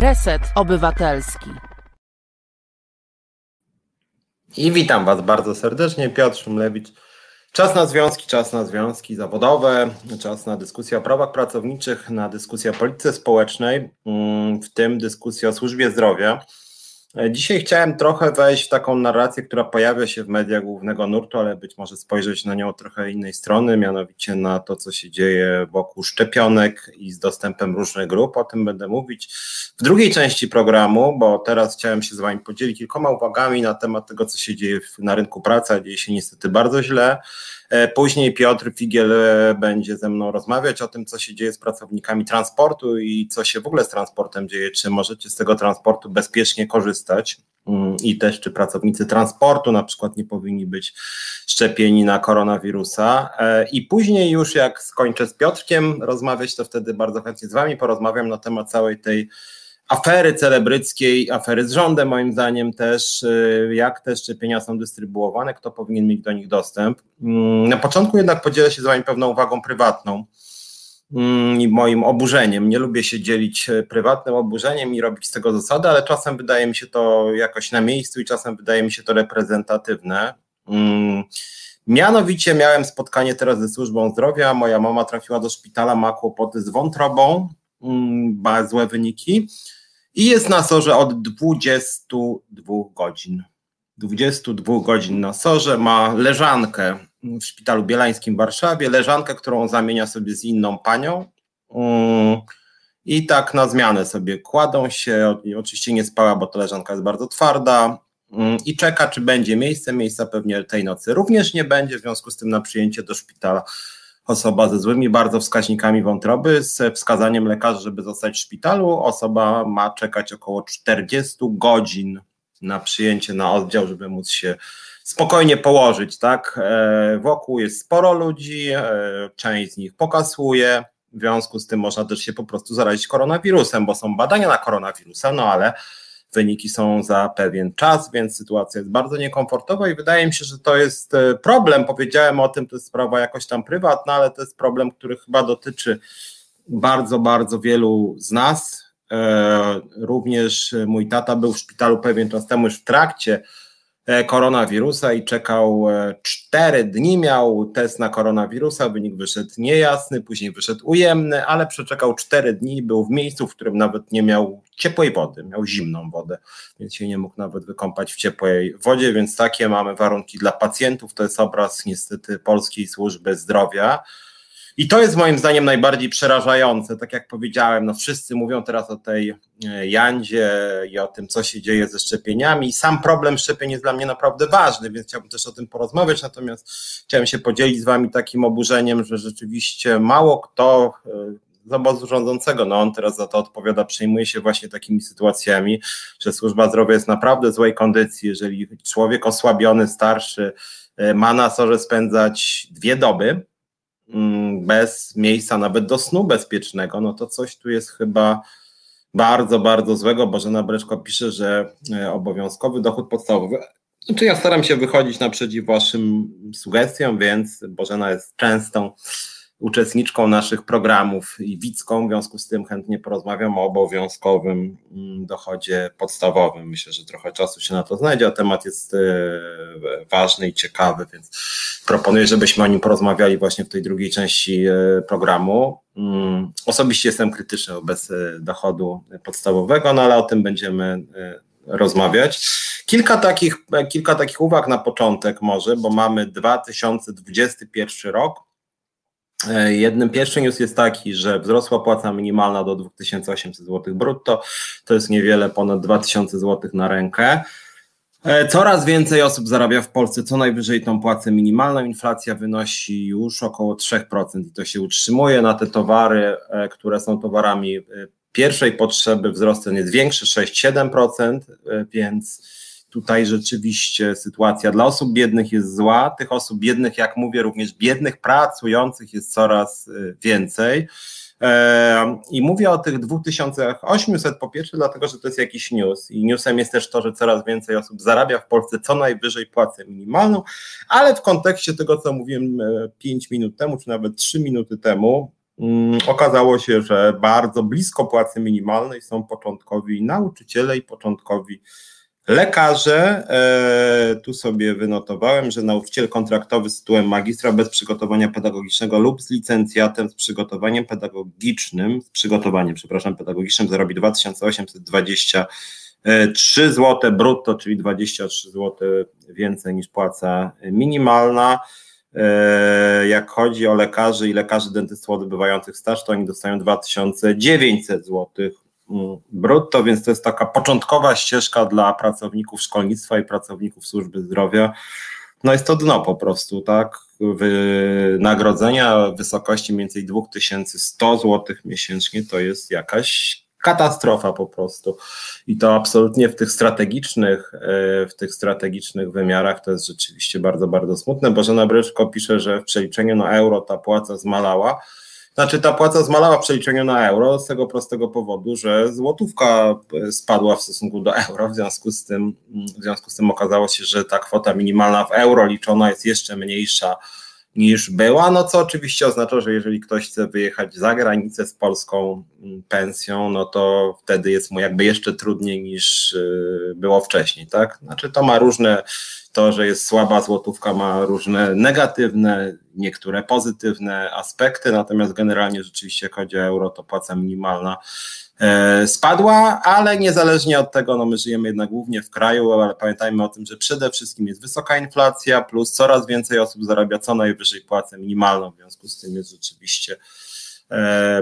Reset Obywatelski. I witam Was bardzo serdecznie, Piotr Szumlewicz. Czas na związki, czas na związki zawodowe, czas na dyskusję o prawach pracowniczych, na dyskusję o polityce społecznej, mm, w tym dyskusję o służbie zdrowia. E, dzisiaj chciałem trochę wejść w taką narrację, która pojawia się w mediach głównego nurtu, ale być może spojrzeć na nią trochę innej strony, mianowicie na to, co się dzieje wokół szczepionek i z dostępem różnych grup. O tym będę mówić w drugiej części programu, bo teraz chciałem się z Wami podzielić kilkoma uwagami na temat tego, co się dzieje na rynku pracy, a dzieje się niestety bardzo źle. E, później Piotr Figiel e, będzie ze mną rozmawiać o tym, co się dzieje z pracownikami transportu i co się w ogóle z transportem dzieje, czy możecie z tego transportu bezpiecznie korzystać mm, i też czy pracownicy transportu na przykład nie powinni być szczepieni na koronawirusa. E, I później już jak skończę z Piotrkiem rozmawiać, to wtedy bardzo chętnie z Wami porozmawiam na temat całej tej afery celebryckiej, afery z rządem moim zdaniem też, y, jak te szczepienia są dystrybuowane, kto powinien mieć do nich dostęp. Mm, na początku jednak podzielę się z Wami pewną uwagą prywatną mm, i moim oburzeniem. Nie lubię się dzielić e, prywatnym oburzeniem i robić z tego zasady, ale czasem wydaje mi się to jakoś na miejscu i czasem wydaje mi się to reprezentatywne. Mm, mianowicie miałem spotkanie teraz ze służbą zdrowia. Moja mama trafiła do szpitala, ma kłopoty z wątrobą, ma złe wyniki i jest na sorze od 22 godzin. 22 godzin na sorze, ma leżankę w Szpitalu Bielańskim w Warszawie, leżankę, którą zamienia sobie z inną panią. Mm, I tak na zmianę sobie kładą się. Oczywiście nie spała, bo ta leżanka jest bardzo twarda. Mm, I czeka, czy będzie miejsce. Miejsca pewnie tej nocy również nie będzie, w związku z tym na przyjęcie do szpitala osoba ze złymi bardzo wskaźnikami wątroby z wskazaniem lekarza, żeby zostać w szpitalu. Osoba ma czekać około 40 godzin na przyjęcie na oddział, żeby móc się spokojnie położyć, tak? E, wokół jest sporo ludzi, e, część z nich pokasuje, w związku z tym można też się po prostu zarazić koronawirusem, bo są badania na koronawirusa, no ale wyniki są za pewien czas, więc sytuacja jest bardzo niekomfortowa i wydaje mi się, że to jest e, problem. Powiedziałem o tym, to jest sprawa jakoś tam prywatna, ale to jest problem, który chyba dotyczy bardzo, bardzo wielu z nas. E, również mój tata był w szpitalu pewien czas temu już w trakcie E, koronawirusa i czekał 4 e, dni, miał test na koronawirusa, wynik wyszedł niejasny, później wyszedł ujemny, ale przeczekał 4 dni, był w miejscu, w którym nawet nie miał ciepłej wody, miał zimną wodę, więc się nie mógł nawet wykąpać w ciepłej wodzie, więc takie mamy warunki dla pacjentów, to jest obraz niestety Polskiej Służby Zdrowia. I to jest moim zdaniem najbardziej przerażające. Tak jak powiedziałem, no wszyscy mówią teraz o tej e, Jandzie i o tym, co się dzieje ze szczepieniami. Sam problem szczepień jest dla mnie naprawdę ważny, więc chciałbym też o tym porozmawiać. Natomiast chciałem się podzielić z Wami takim oburzeniem, że rzeczywiście mało kto e, z obozu rządzącego, no on teraz za to odpowiada, przejmuje się właśnie takimi sytuacjami, że służba zdrowia jest naprawdę w złej kondycji. Jeżeli człowiek osłabiony, starszy e, ma na sorze spędzać dwie doby, bez miejsca nawet do snu bezpiecznego, no to coś tu jest chyba bardzo, bardzo złego. Bożena Breczko pisze, że e, obowiązkowy dochód podstawowy. Znaczy ja staram się wychodzić naprzeciw waszym sugestiom, więc Bożena jest częstą uczestniczką naszych programów i widzką, w związku z tym chętnie porozmawiam o obowiązkowym mm, dochodzie podstawowym. Myślę, że trochę czasu się na to znajdzie, a temat jest e, ważny i ciekawy, więc proponuję, żebyśmy o nim porozmawiali właśnie w tej drugiej części e, programu. Mm, osobiście jestem krytyczny wobec e, dochodu podstawowego, no ale o tym będziemy rozmawiać. Kilka takich, kilka takich uwag na początek może, bo mamy 2021 rok, jednym pierwszy news jest taki, że wzrosła płaca minimalna do 2800 zł brutto, to jest niewiele ponad 2000 zł na rękę. E, coraz więcej osób zarabia w Polsce co najwyżej tą płacę minimalną. Inflacja wynosi już około 3% i to się utrzymuje. Na te towary, e, które są towarami pierwszej potrzeby, wzrost cen jest większy 6-7%, więc Tutaj rzeczywiście sytuacja dla osób biednych jest zła. Tych osób biednych, jak mówię, również biednych pracujących jest coraz y, więcej. E, I mówię o tych 2800 po pierwsze, dlatego że to jest jakiś news. I newsem jest też to, że coraz więcej osób zarabia w Polsce co najwyżej płacę minimalną, ale w kontekście tego, co mówiłem 5 e, minut temu, czy nawet 3 minuty temu, mm, okazało się, że bardzo blisko płacy minimalnej są początkowi nauczyciele i początkowi Lekarze, e, tu sobie wynotowałem, że nauczyciel kontraktowy z tytułem magistra bez przygotowania pedagogicznego lub z licencjatem z przygotowaniem pedagogicznym, z przygotowaniem, przepraszam, pedagogicznym zarobi 2823 zł brutto, czyli 23 zł więcej niż płaca minimalna. E, jak chodzi o lekarzy i lekarzy dentystów odbywających staż, to oni dostają 2900 zł brutto, więc to jest taka początkowa ścieżka dla pracowników szkolnictwa i pracowników służby zdrowia. No jest to dno po prostu, tak? Wynagrodzenia w wysokości mniej więcej 2100 zł miesięcznie to jest jakaś katastrofa po prostu. I to absolutnie w tych strategicznych, e, w tych strategicznych wymiarach to jest rzeczywiście bardzo, bardzo smutne. Bożena Bryczko pisze, że w przeliczeniu na euro ta płaca zmalała. Znaczy ta płaca zmalała w przeliczeniu na euro z tego prostego powodu, że złotówka spadła w stosunku do euro, w związku z tym, w związku z tym okazało się, że ta kwota minimalna w euro liczona jest jeszcze mniejsza niż była, no co oczywiście oznacza, że jeżeli ktoś chce wyjechać za granicę z polską mm, pensją, no to wtedy jest mu jakby jeszcze trudniej niż e, było wcześniej, tak? Znaczy to ma różne to, że jest słaba złotówka, ma różne negatywne, niektóre pozytywne aspekty, natomiast generalnie rzeczywiście, jak chodzi o euro, to płaca minimalna e, spadła, ale niezależnie od tego, no my żyjemy jednak głównie w kraju, ale pamiętajmy o tym, że przede wszystkim jest wysoka inflacja, plus coraz więcej osób zarabia co najwyżej płacę minimalną, w związku z tym jest rzeczywiście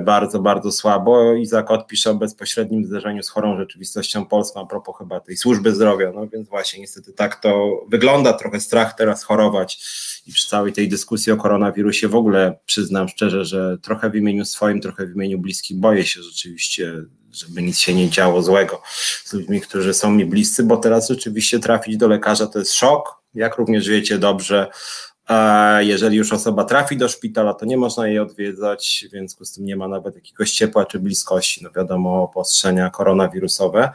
bardzo, bardzo słabo. Izak odpisze o bezpośrednim zderzeniu z chorą rzeczywistością polską, a propos chyba tej służby zdrowia, no więc właśnie niestety tak to wygląda, trochę strach teraz chorować i przy całej tej dyskusji o koronawirusie w ogóle przyznam szczerze, że trochę w imieniu swoim, trochę w imieniu bliskich boję się rzeczywiście, żeby nic się nie działo złego z ludźmi, którzy są mi bliscy, bo teraz rzeczywiście trafić do lekarza to jest szok, jak również wiecie dobrze, jeżeli już osoba trafi do szpitala, to nie można jej odwiedzać, w związku z tym nie ma nawet jakiegoś ciepła czy bliskości. No wiadomo, obostrzenia koronawirusowe.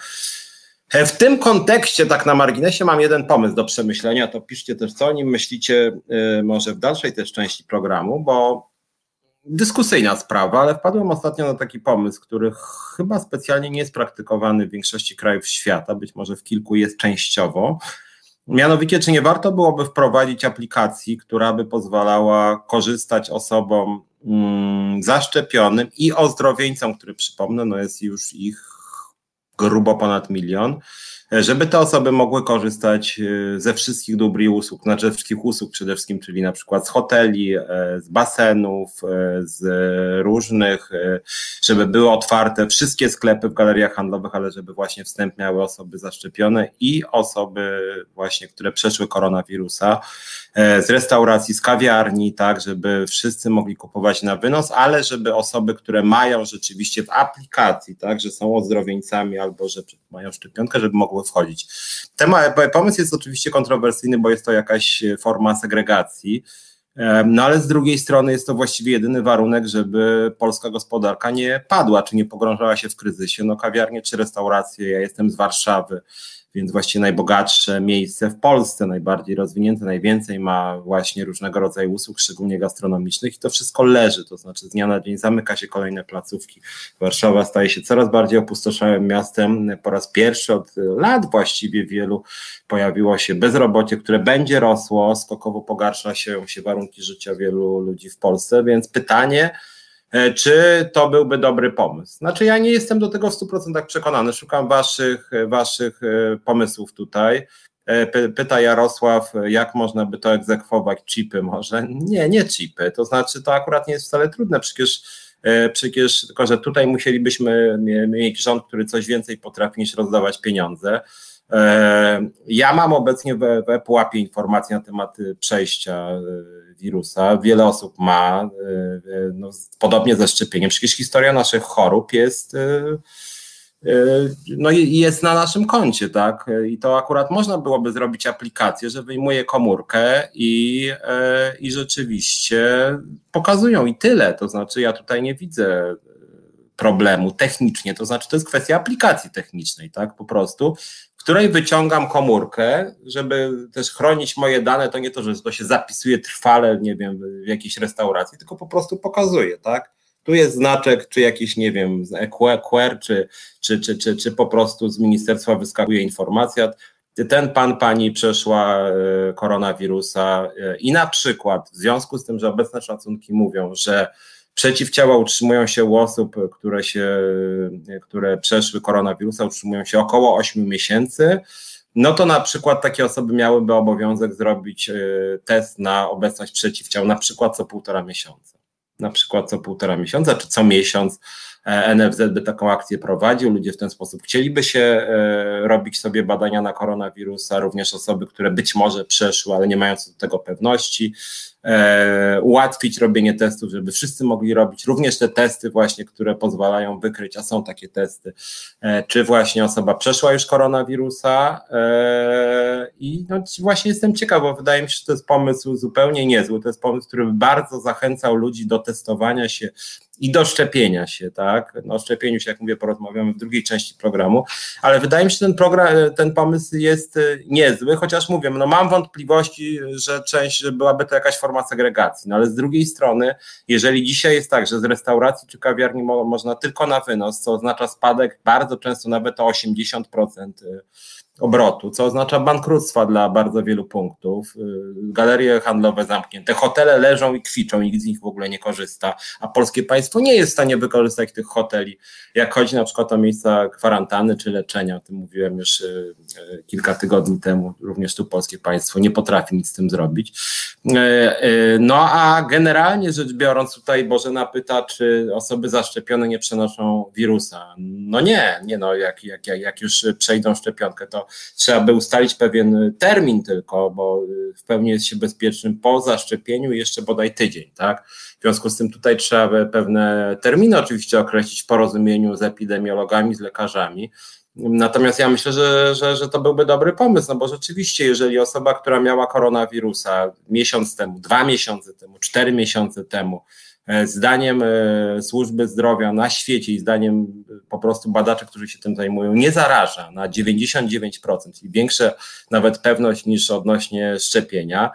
E, w tym kontekście, tak na marginesie, mam jeden pomysł do przemyślenia. To piszcie też, co o nim myślicie, e, może w dalszej też części programu, bo dyskusyjna sprawa, ale wpadłem ostatnio na taki pomysł, który chyba specjalnie nie jest praktykowany w większości krajów świata, być może w kilku jest częściowo Mianowicie, czy nie warto byłoby wprowadzić aplikacji, która by pozwalała korzystać osobom mm, zaszczepionym i ozdrowieńcom, który przypomnę, no jest już ich grubo ponad milion, żeby te osoby mogły korzystać e, ze wszystkich dóbr i usług, znaczy ze wszystkich usług przede wszystkim, czyli na przykład z hoteli, e, z basenów, e, z różnych, żeby były otwarte wszystkie sklepy w galeriach handlowych, ale żeby właśnie wstęp miały osoby zaszczepione i osoby właśnie, które przeszły koronawirusa, z restauracji, z kawiarni, tak, żeby wszyscy mogli kupować na wynos, ale żeby osoby, które mają rzeczywiście w aplikacji, tak, że są ozdrowieńcami albo że mają szczepionkę, żeby mogły wchodzić. Temat, pomysł jest oczywiście kontrowersyjny, bo jest to jakaś forma segregacji. No ale z drugiej strony jest to właściwie jedyny warunek, żeby polska gospodarka nie padła, czy nie pogrążała się w kryzysie. No kawiarnie czy restauracje, ja jestem z Warszawy, więc właściwie najbogatsze miejsce w Polsce, najbardziej rozwinięte, najwięcej ma właśnie różnego rodzaju usług, szczególnie gastronomicznych i to wszystko leży, to znaczy z dnia na dzień zamyka się kolejne placówki. Warszawa staje się coraz bardziej opustoszałym miastem. Po raz pierwszy od lat właściwie wielu pojawiło się bezrobocie, które będzie rosło, skokowo pogarsza się, się warunki życia wielu ludzi w Polsce, więc pytanie, czy to byłby dobry pomysł? Znaczy, ja nie jestem do tego w 100% przekonany. Szukam waszych, waszych e, pomysłów tutaj. E, pyta Jarosław, jak można by to egzekwować? Chipy może? Nie, nie chipy. To znaczy, to akurat nie jest wcale trudne. Przecież, przecież tylko, że tutaj musielibyśmy mieć rząd, który coś więcej potrafi niż rozdawać pieniądze. Ja mam obecnie w, w pułapie informacji na temat przejścia wirusa. Wiele osób ma, no, podobnie ze szczepieniem. Przecież historia naszych chorób jest, no, jest na naszym koncie, tak? I to akurat można byłoby zrobić aplikację, że wyjmuje komórkę i, i rzeczywiście pokazują i tyle. To znaczy, ja tutaj nie widzę problemu technicznie, to znaczy to jest kwestia aplikacji technicznej, tak, po prostu, której wyciągam komórkę, żeby też chronić moje dane, to nie to, że to się zapisuje trwale, nie wiem, w jakiejś restauracji, tylko po prostu pokazuje, tak, tu jest znaczek, czy jakiś, nie wiem, QR, czy, czy, czy, czy, czy po prostu z ministerstwa wyskakuje informacja, ten pan, pani przeszła e, koronawirusa e, i na przykład w związku z tym, że obecne szacunki mówią, że przeciwciała utrzymują się u osób, które, się, które przeszły koronawirusa, utrzymują się około 8 miesięcy, no to na przykład takie osoby miałyby obowiązek zrobić e, test na obecność przeciwciał, na przykład co półtora miesiąca. Na przykład co półtora miesiąca, czy co miesiąc E, NFZ by taką akcję prowadził, ludzie w ten sposób chcieliby się e, robić sobie badania na koronawirusa, również osoby, które być może przeszły, ale nie mają co do tego pewności, e, ułatwić robienie testów, żeby wszyscy mogli robić również te testy właśnie, które pozwalają wykryć, a są takie testy, czy właśnie osoba przeszła już koronawirusa i no właśnie jestem ciekaw, bo wydaje mi się, że to jest pomysł zupełnie niezły, to jest pomysł, który bardzo zachęcał ludzi do testowania się i do szczepienia się, tak? No, o szczepieniu się, jak mówię, porozmawiamy w drugiej części programu, ale wydaje mi się, że ten program, ten pomysł jest e, niezły, chociaż mówię, no mam wątpliwości, że część, że byłaby to jakaś forma segregacji, no ale z drugiej strony, jeżeli dzisiaj jest tak, że z restauracji czy kawiarni mo można tylko na wynos, co oznacza spadek bardzo często nawet o 80%, obrotu, co oznacza bankructwa dla bardzo wielu punktów. Y, galerie handlowe zamknięte, hotele leżą i kwiczą, nikt z nich w ogóle nie korzysta, a polskie państwo nie jest w stanie wykorzystać tych hoteli, jak chodzi na przykład o miejsca kwarantanny czy leczenia, o tym mówiłem już y, y, kilka tygodni temu, również tu polskie państwo nie potrafi nic z tym zrobić. No a generalnie rzecz biorąc, tutaj Bożena pyta, czy osoby zaszczepione nie przenoszą wirusa. No nie, nie no, jak, jak, jak już przejdą szczepionkę, to trzeba by ustalić pewien termin tylko, bo w pełni jest się bezpiecznym po zaszczepieniu jeszcze bodaj tydzień, tak? W związku z tym tutaj trzeba by pewne terminy oczywiście określić w porozumieniu z epidemiologami, z lekarzami. Natomiast ja myślę, że, że, że to byłby dobry pomysł, no bo rzeczywiście, jeżeli osoba, która miała koronawirusa miesiąc temu, dwa miesiące temu, cztery miesiące temu, zdaniem e, służby zdrowia na świecie i zdaniem e, po prostu badaczy, którzy się tym zajmują, nie zaraża na 99%, czyli większa nawet pewność niż odnośnie szczepienia,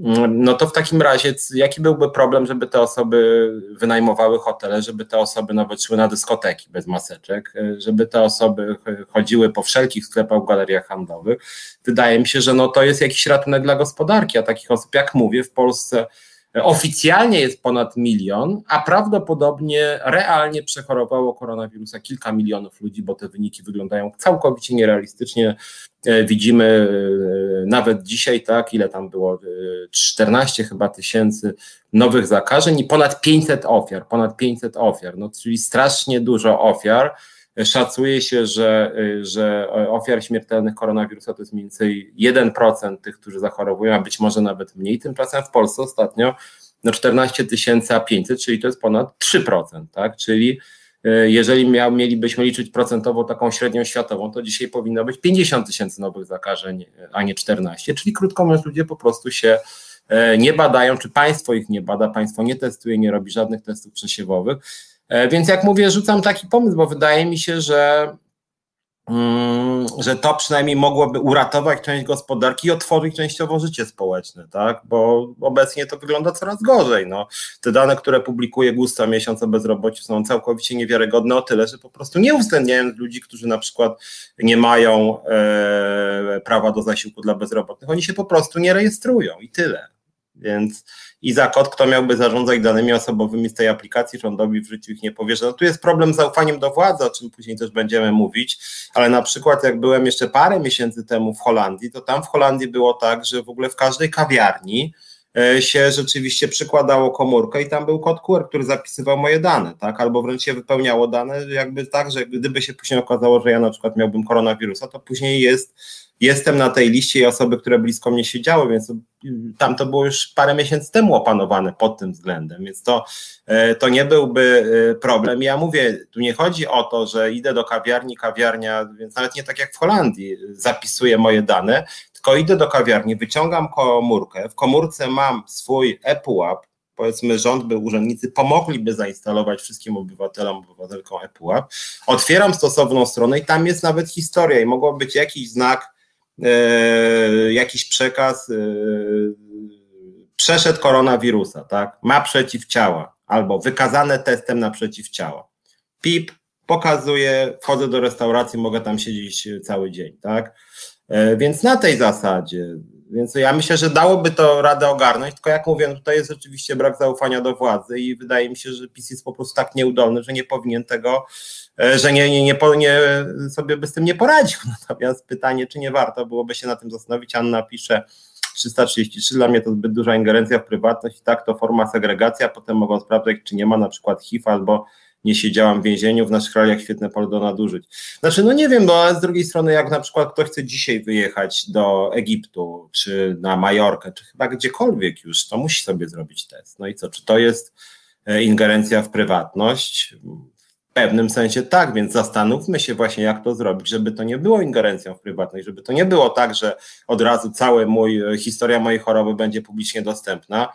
mm, no to w takim razie jaki byłby problem, żeby te osoby wynajmowały hotele, żeby te osoby nawet szły na dyskoteki bez maseczek, żeby te osoby chodziły po wszelkich sklepach, galeriach handlowych? Wydaje mi się, że no to jest jakiś ratunek dla gospodarki, a takich osób, jak mówię, w Polsce Oficjalnie jest ponad milion, a prawdopodobnie realnie przechorowało koronawirusa kilka milionów ludzi, bo te wyniki wyglądają całkowicie nierealistycznie. E, widzimy e, nawet dzisiaj, tak, ile tam było, 14 e, chyba tysięcy nowych zakażeń i ponad 500 ofiar, ponad 500 ofiar, no, czyli strasznie dużo ofiar. Szacuje się, że, że ofiar śmiertelnych koronawirusa to jest mniej więcej 1% tych, którzy zachorowują, a być może nawet mniej. Tymczasem w Polsce ostatnio no 14 500, czyli to jest ponad 3%, tak? Czyli e, jeżeli miał, mielibyśmy liczyć procentowo taką średnią światową, to dzisiaj powinno być 50 tysięcy nowych zakażeń, a nie 14, czyli krótko mówiąc ludzie po prostu się e, nie badają, czy państwo ich nie bada, państwo nie testuje, nie robi żadnych testów przesiewowych, więc jak mówię, rzucam taki pomysł, bo wydaje mi się, że, mm, że to przynajmniej mogłoby uratować część gospodarki i otworzyć częściowo życie społeczne, tak? Bo obecnie to wygląda coraz gorzej. No. Te dane, które publikuje GUS miesiąc o bezrobociu są całkowicie niewiarygodne o tyle, że po prostu nie uwzględniają ludzi, którzy na przykład nie mają e, prawa do zasiłku dla bezrobotnych. Oni się po prostu nie rejestrują i tyle. Więc i za kod, kto miałby zarządzać danymi osobowymi z tej aplikacji, rządowi w życiu ich nie powierza. No tu jest problem z zaufaniem do władzy, o czym później też będziemy mówić, ale na przykład jak byłem jeszcze parę miesięcy temu w Holandii, to tam w Holandii było tak, że w ogóle w każdej kawiarni się rzeczywiście przykładało komórkę i tam był kod QR, który zapisywał moje dane, tak? Albo wręcz się wypełniało dane, jakby tak, że gdyby się później okazało, że ja na przykład miałbym koronawirusa, to później jest jestem na tej liście i osoby, które blisko mnie siedziały, więc tam to było już parę miesięcy temu opanowane pod tym względem, więc to, e, to nie byłby e, problem. Ja mówię, tu nie chodzi o to, że idę do kawiarni, kawiarnia, więc nawet nie tak jak w Holandii, zapisuję moje dane, tylko idę do kawiarni, wyciągam komórkę, w komórce mam swój ePUAP, powiedzmy rząd by, urzędnicy pomogliby zainstalować wszystkim obywatelom, obywatelkom ePUAP, otwieram stosowną stronę i tam jest nawet historia i mogło być jakiś znak E, jakiś przekaz, e, przeszedł koronawirusa, tak? Ma przeciwciała, albo wykazane testem na przeciwciała. PIP pokazuje, wchodzę do restauracji, mogę tam siedzieć cały dzień, tak? E, więc na tej zasadzie, więc ja myślę, że dałoby to radę ogarnąć, tylko jak mówię, no tutaj jest rzeczywiście brak zaufania do władzy i wydaje mi się, że PiS jest po prostu tak nieudolny, że nie powinien tego, e, że nie, nie, nie, nie sobie by z tym nie poradził. Natomiast pytanie, czy nie warto byłoby się na tym zastanowić, Anna pisze, 333 dla mnie to zbyt duża ingerencja w prywatność. I tak to forma segregacja, potem mogą sprawdzać, czy nie ma na przykład HIV albo nie siedziałam w więzieniu, w naszych krajach świetne pole do nadużyć. Znaczy, no nie wiem, ale z drugiej strony, jak na przykład ktoś chce dzisiaj wyjechać do Egiptu, czy na Majorkę, czy chyba gdziekolwiek już, to musi sobie zrobić test. No i co, czy to jest e, ingerencja w prywatność? W pewnym sensie tak, więc zastanówmy się właśnie, jak to zrobić, żeby to nie było ingerencją w prywatność, żeby to nie było tak, że od razu cała e, historia mojej choroby będzie publicznie dostępna,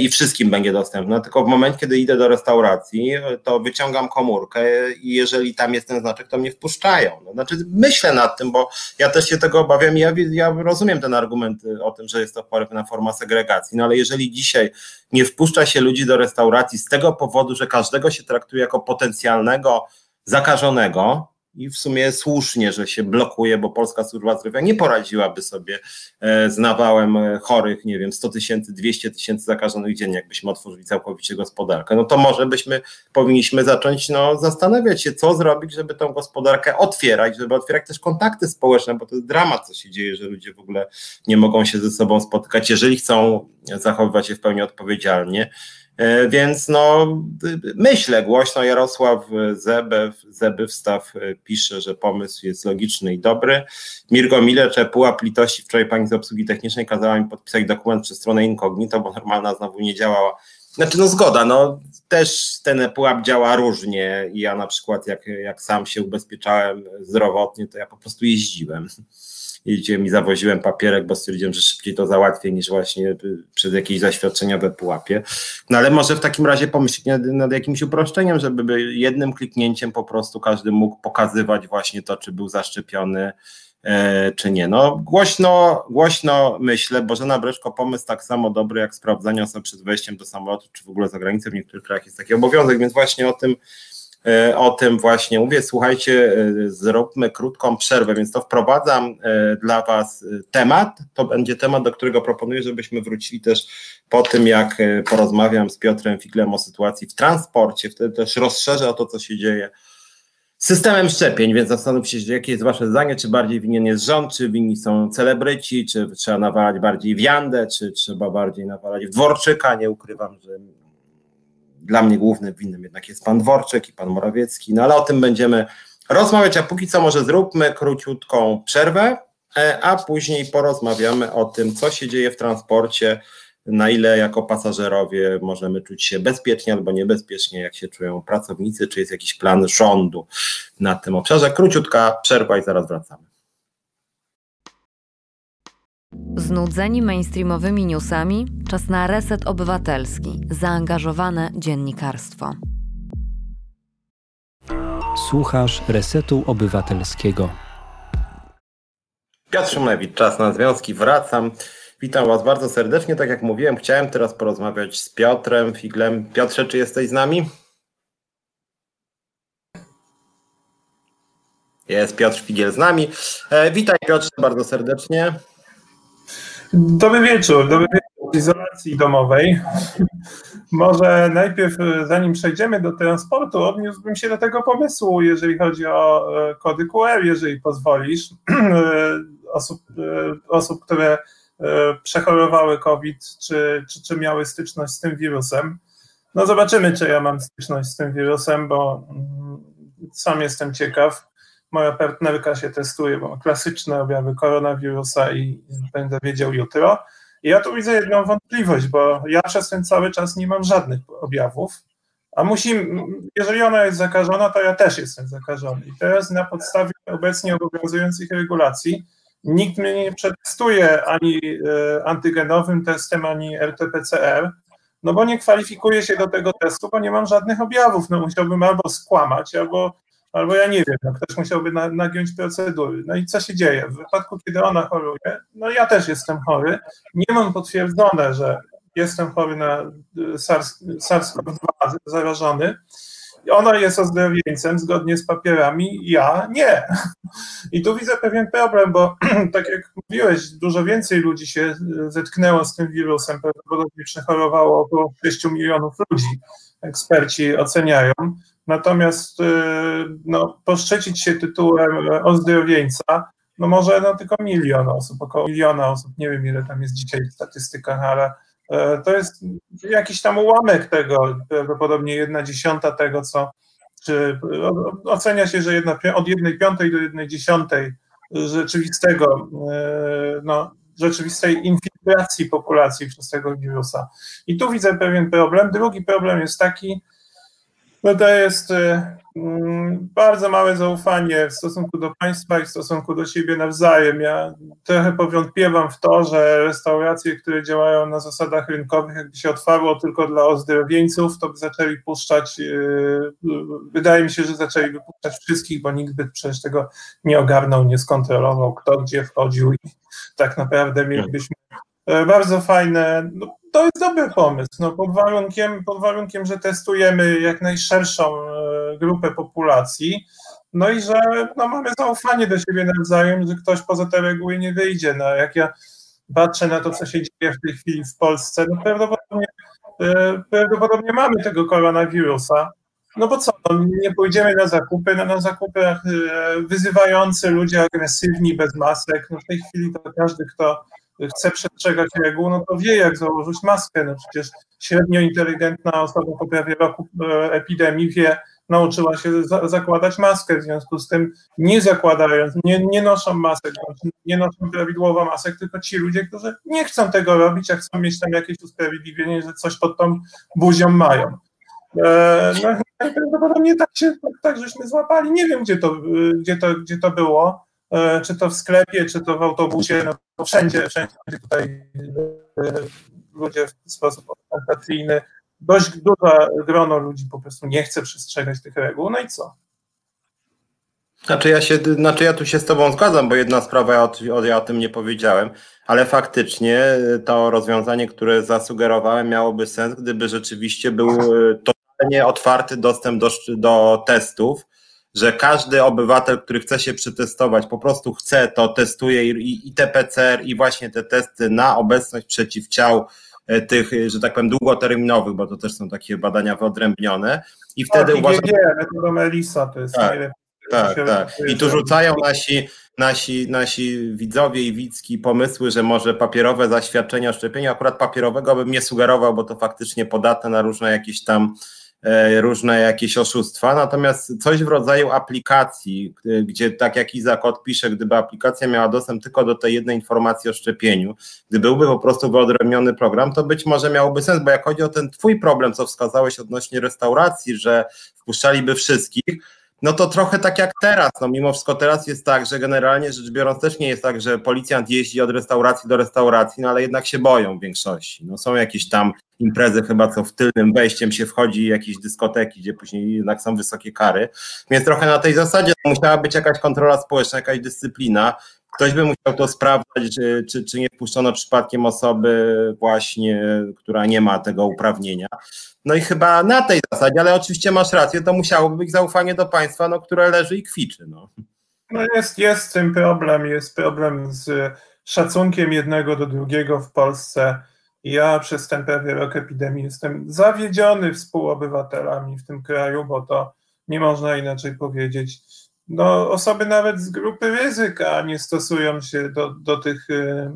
i wszystkim będzie dostępna, tylko w momencie, kiedy idę do restauracji, to wyciągam komórkę i jeżeli tam jest ten znaczek, to mnie wpuszczają. No, znaczy myślę nad tym, bo ja też się tego obawiam i ja, ja rozumiem ten argument o tym, że jest to pewna forma segregacji, no ale jeżeli dzisiaj nie wpuszcza się ludzi do restauracji z tego powodu, że każdego się traktuje jako potencjalnego zakażonego, i w sumie słusznie, że się blokuje, bo Polska Służba Zdrowia nie poradziłaby sobie e, z nawałem e, chorych, nie wiem, 100 tysięcy, 200 tysięcy zakażonych dziennie, jakbyśmy otworzyli całkowicie gospodarkę. No to może byśmy powinniśmy zacząć no, zastanawiać się, co zrobić, żeby tą gospodarkę otwierać, żeby otwierać też kontakty społeczne, bo to jest dramat, co się dzieje, że ludzie w ogóle nie mogą się ze sobą spotykać, jeżeli chcą zachowywać się w pełni odpowiedzialnie. E, więc no, myślę głośno, Jarosław Zebew, Zebywstaw e, pisze, że pomysł jest logiczny i dobry. Mirko Mileczę, pułap litości, wczoraj pani z obsługi technicznej kazała mi podpisać dokument przez stronę incognito, bo normalna znowu nie działała. Znaczy no zgoda, no też ten pułap działa różnie i ja na przykład jak, jak sam się ubezpieczałem zdrowotnie, to ja po prostu jeździłem jeździłem i zawoziłem papierek, bo stwierdziłem, że szybciej to załatwię niż właśnie przez jakieś zaświadczenia we pułapie. No ale może w takim razie pomyśleć nad, nad jakimś uproszczeniem, żeby jednym kliknięciem po prostu każdy mógł pokazywać właśnie to, czy był zaszczepiony, czy nie. No głośno, głośno myślę, Bożena Breszko, pomysł tak samo dobry jak sprawdzanie osoby przed wejściem do samolotu, czy w ogóle za granicę, w niektórych krajach jest taki obowiązek, więc właśnie o tym E, o tym właśnie mówię. Słuchajcie, e, zróbmy krótką przerwę, więc to wprowadzam e, dla Was temat. To będzie temat, do którego proponuję, żebyśmy wrócili też po tym, jak porozmawiam z Piotrem Figlem o sytuacji w transporcie. Wtedy też rozszerzę o to, co się dzieje systemem szczepień, więc zastanówcie się, jakie jest Wasze zdanie, czy bardziej winien jest rząd, czy winni są celebryci, czy trzeba nawalać bardziej w Jandę, czy trzeba bardziej nawalać w Dworczyka. Nie ukrywam, że dla mnie głównym winnym jednak jest pan Dworczyk i pan Morawiecki, no ale o tym będziemy rozmawiać, a póki co może zróbmy króciutką przerwę, e, a później porozmawiamy o tym, co się dzieje w transporcie, na ile jako pasażerowie możemy czuć się bezpiecznie albo niebezpiecznie, jak się czują pracownicy, czy jest jakiś plan rządu na tym obszarze. Króciutka przerwa i zaraz wracamy. Znudzeni mainstreamowymi newsami? Czas na reset obywatelski, zaangażowane dziennikarstwo. Słuchasz Resetu Obywatelskiego. Piotr Szumlewicz, czas na związki, wracam. Witam Was bardzo serdecznie. Tak jak mówiłem, chciałem teraz porozmawiać z Piotrem Figlem. Piotrze, czy jesteś z nami? Jest Piotr Figiel z nami. E, witaj Piotrze bardzo serdecznie. Dobry wieczór, dobry wieczór w izolacji domowej. Może najpierw, zanim przejdziemy do transportu, odniósłbym się do tego pomysłu, jeżeli chodzi o e, kody QR, jeżeli pozwolisz, osób, e, osób które e, przechorowały COVID, czy, czy, czy miały styczność z tym wirusem. No zobaczymy, czy ja mam styczność z tym wirusem, bo mm, sam jestem ciekaw moja partnerka się testuje, bo ma klasyczne objawy koronawirusa i będę wiedział jutro. I ja tu widzę jedną wątpliwość, bo ja przez ten cały czas nie mam żadnych objawów, a musi, jeżeli ona jest zakażona, to ja też jestem zakażony. I teraz na podstawie obecnie obowiązujących regulacji nikt mnie nie przetestuje ani e, antygenowym testem, ani RT-PCR, no bo nie kwalifikuję się do tego testu, bo nie mam żadnych objawów. No musiałbym albo skłamać, albo albo ja nie wiem, no ktoś musiałby na, nagiąć procedury. No i co się dzieje? W wypadku, kiedy ona choruje, no ja też jestem chory, nie mam potwierdzone, że jestem chory na SARS-CoV-2 zarażony. Ona jest ozdrowieńcem zgodnie z papierami, ja nie. I tu widzę pewien problem, bo tak jak mówiłeś, dużo więcej ludzi się zetknęło z tym wirusem, prawdopodobnie przechorowało około 6 milionów ludzi, eksperci oceniają. Natomiast y, no, poszczecić się tytułem ozdrowieńca, no może no, tylko milion osób, około miliona osób, nie wiem ile tam jest dzisiaj w statystykach, ale e, to jest jakiś tam ułamek tego, prawdopodobnie jedna dziesiąta tego, co czy ocenia się, że jedna, od jednej piątej do jednej dziesiątej rzeczywistego, e, no, rzeczywistej infiltracji populacji przez tego wirusa. I tu widzę pewien problem. Drugi problem jest taki, no to jest e, Mm, bardzo małe zaufanie w stosunku do państwa i w stosunku do siebie nawzajem. Ja trochę powątpiewam w to, że restauracje, które działają na zasadach rynkowych, jakby się otwarło tylko dla ozdrowieńców, to by zaczęli puszczać, yy, wydaje mi się, że zaczęli wypuszczać wszystkich, bo nikt by przecież tego nie ogarnął, nie skontrolował, kto gdzie wchodził i tak naprawdę mielibyśmy e, bardzo fajne, no, to jest dobry pomysł, no, pod, warunkiem, pod warunkiem, że testujemy jak najszerszą e, grupę populacji, no i że no, mamy zaufanie do siebie nawzajem, że ktoś poza te reguły nie wyjdzie. No, jak ja patrzę na to, co się dzieje w tej chwili w Polsce, no prawdopodobnie, e, prawdopodobnie mamy tego koronawirusa, no bo co, no, nie pójdziemy na zakupy, no, na zakupach e, wyzywający ludzie agresywni, bez masek, no w tej chwili to każdy, kto chce przestrzegać reguł, no to wie, jak założyć maskę. No przecież średnio inteligentna osoba po prawie roku e, epidemii wie, nauczyła się za, zakładać maskę, w związku z tym nie zakładając, nie, nie noszą masek, nie noszą prawidłowo masek, tylko ci ludzie, którzy nie chcą tego robić, a chcą mieć tam jakieś usprawiedliwienie, że coś pod tą buzią mają. E, no, prawdopodobnie tak się, tak, tak żeśmy złapali. Nie wiem, gdzie to, gdzie to, gdzie to było. E, czy to w sklepie, czy to w autobusie, no wszędzie, wszędzie tutaj e, ludzie w sposób ostentacyjny, dość duże grono ludzi po prostu nie chce przestrzegać tych reguł, no i co? Znaczy ja, się, znaczy ja tu się z Tobą zgadzam, bo jedna sprawa, ja o, ja o tym nie powiedziałem, ale faktycznie to rozwiązanie, które zasugerowałem, miałoby sens, gdyby rzeczywiście był e, totalnie otwarty dostęp do, do testów, że każdy obywatel, który chce się przetestować, po prostu chce, to testuje i, i te PCR, i właśnie te testy na obecność przeciwciał e, tych, e, że tak powiem, długoterminowych, bo to też są takie badania wyodrębnione. I wtedy tak, uważam. Nie, metoda Melisa to jest tak, najlepiej. Tak, tak. I tu rzucają nasi, nasi, nasi widzowie i widzki pomysły, że może papierowe zaświadczenia o szczepieniu, akurat papierowego bym nie sugerował, bo to faktycznie podatne na różne jakieś tam różne jakieś oszustwa, natomiast coś w rodzaju aplikacji, gdzie tak jak Izak odpisze, gdyby aplikacja miała dostęp tylko do tej jednej informacji o szczepieniu, gdy byłby po prostu wyodrębniony program, to być może miałoby sens, bo jak chodzi o ten twój problem, co wskazałeś odnośnie restauracji, że wpuszczaliby wszystkich, no to trochę tak jak teraz. No mimo wszystko teraz jest tak, że generalnie rzecz biorąc też nie jest tak, że policjant jeździ od restauracji do restauracji, no ale jednak się boją w większości. No są jakieś tam imprezy chyba, co w tylnym wejściem się wchodzi, jakieś dyskoteki, gdzie później jednak są wysokie kary. Więc trochę na tej zasadzie musiała być jakaś kontrola społeczna, jakaś dyscyplina. Ktoś by musiał to sprawdzać, czy, czy, nie wpuszczono przypadkiem osoby właśnie, która nie ma tego uprawnienia. No i chyba na tej zasadzie, ale oczywiście masz rację, to musiałoby być zaufanie do państwa, no, które leży i kwiczy. No. No jest, jest tym problem, jest problem z szacunkiem jednego do drugiego w Polsce. Ja przez ten prawie rok epidemii jestem zawiedziony współobywatelami w tym kraju, bo to nie można inaczej powiedzieć. No, osoby nawet z grupy ryzyka nie stosują się do, do tych y,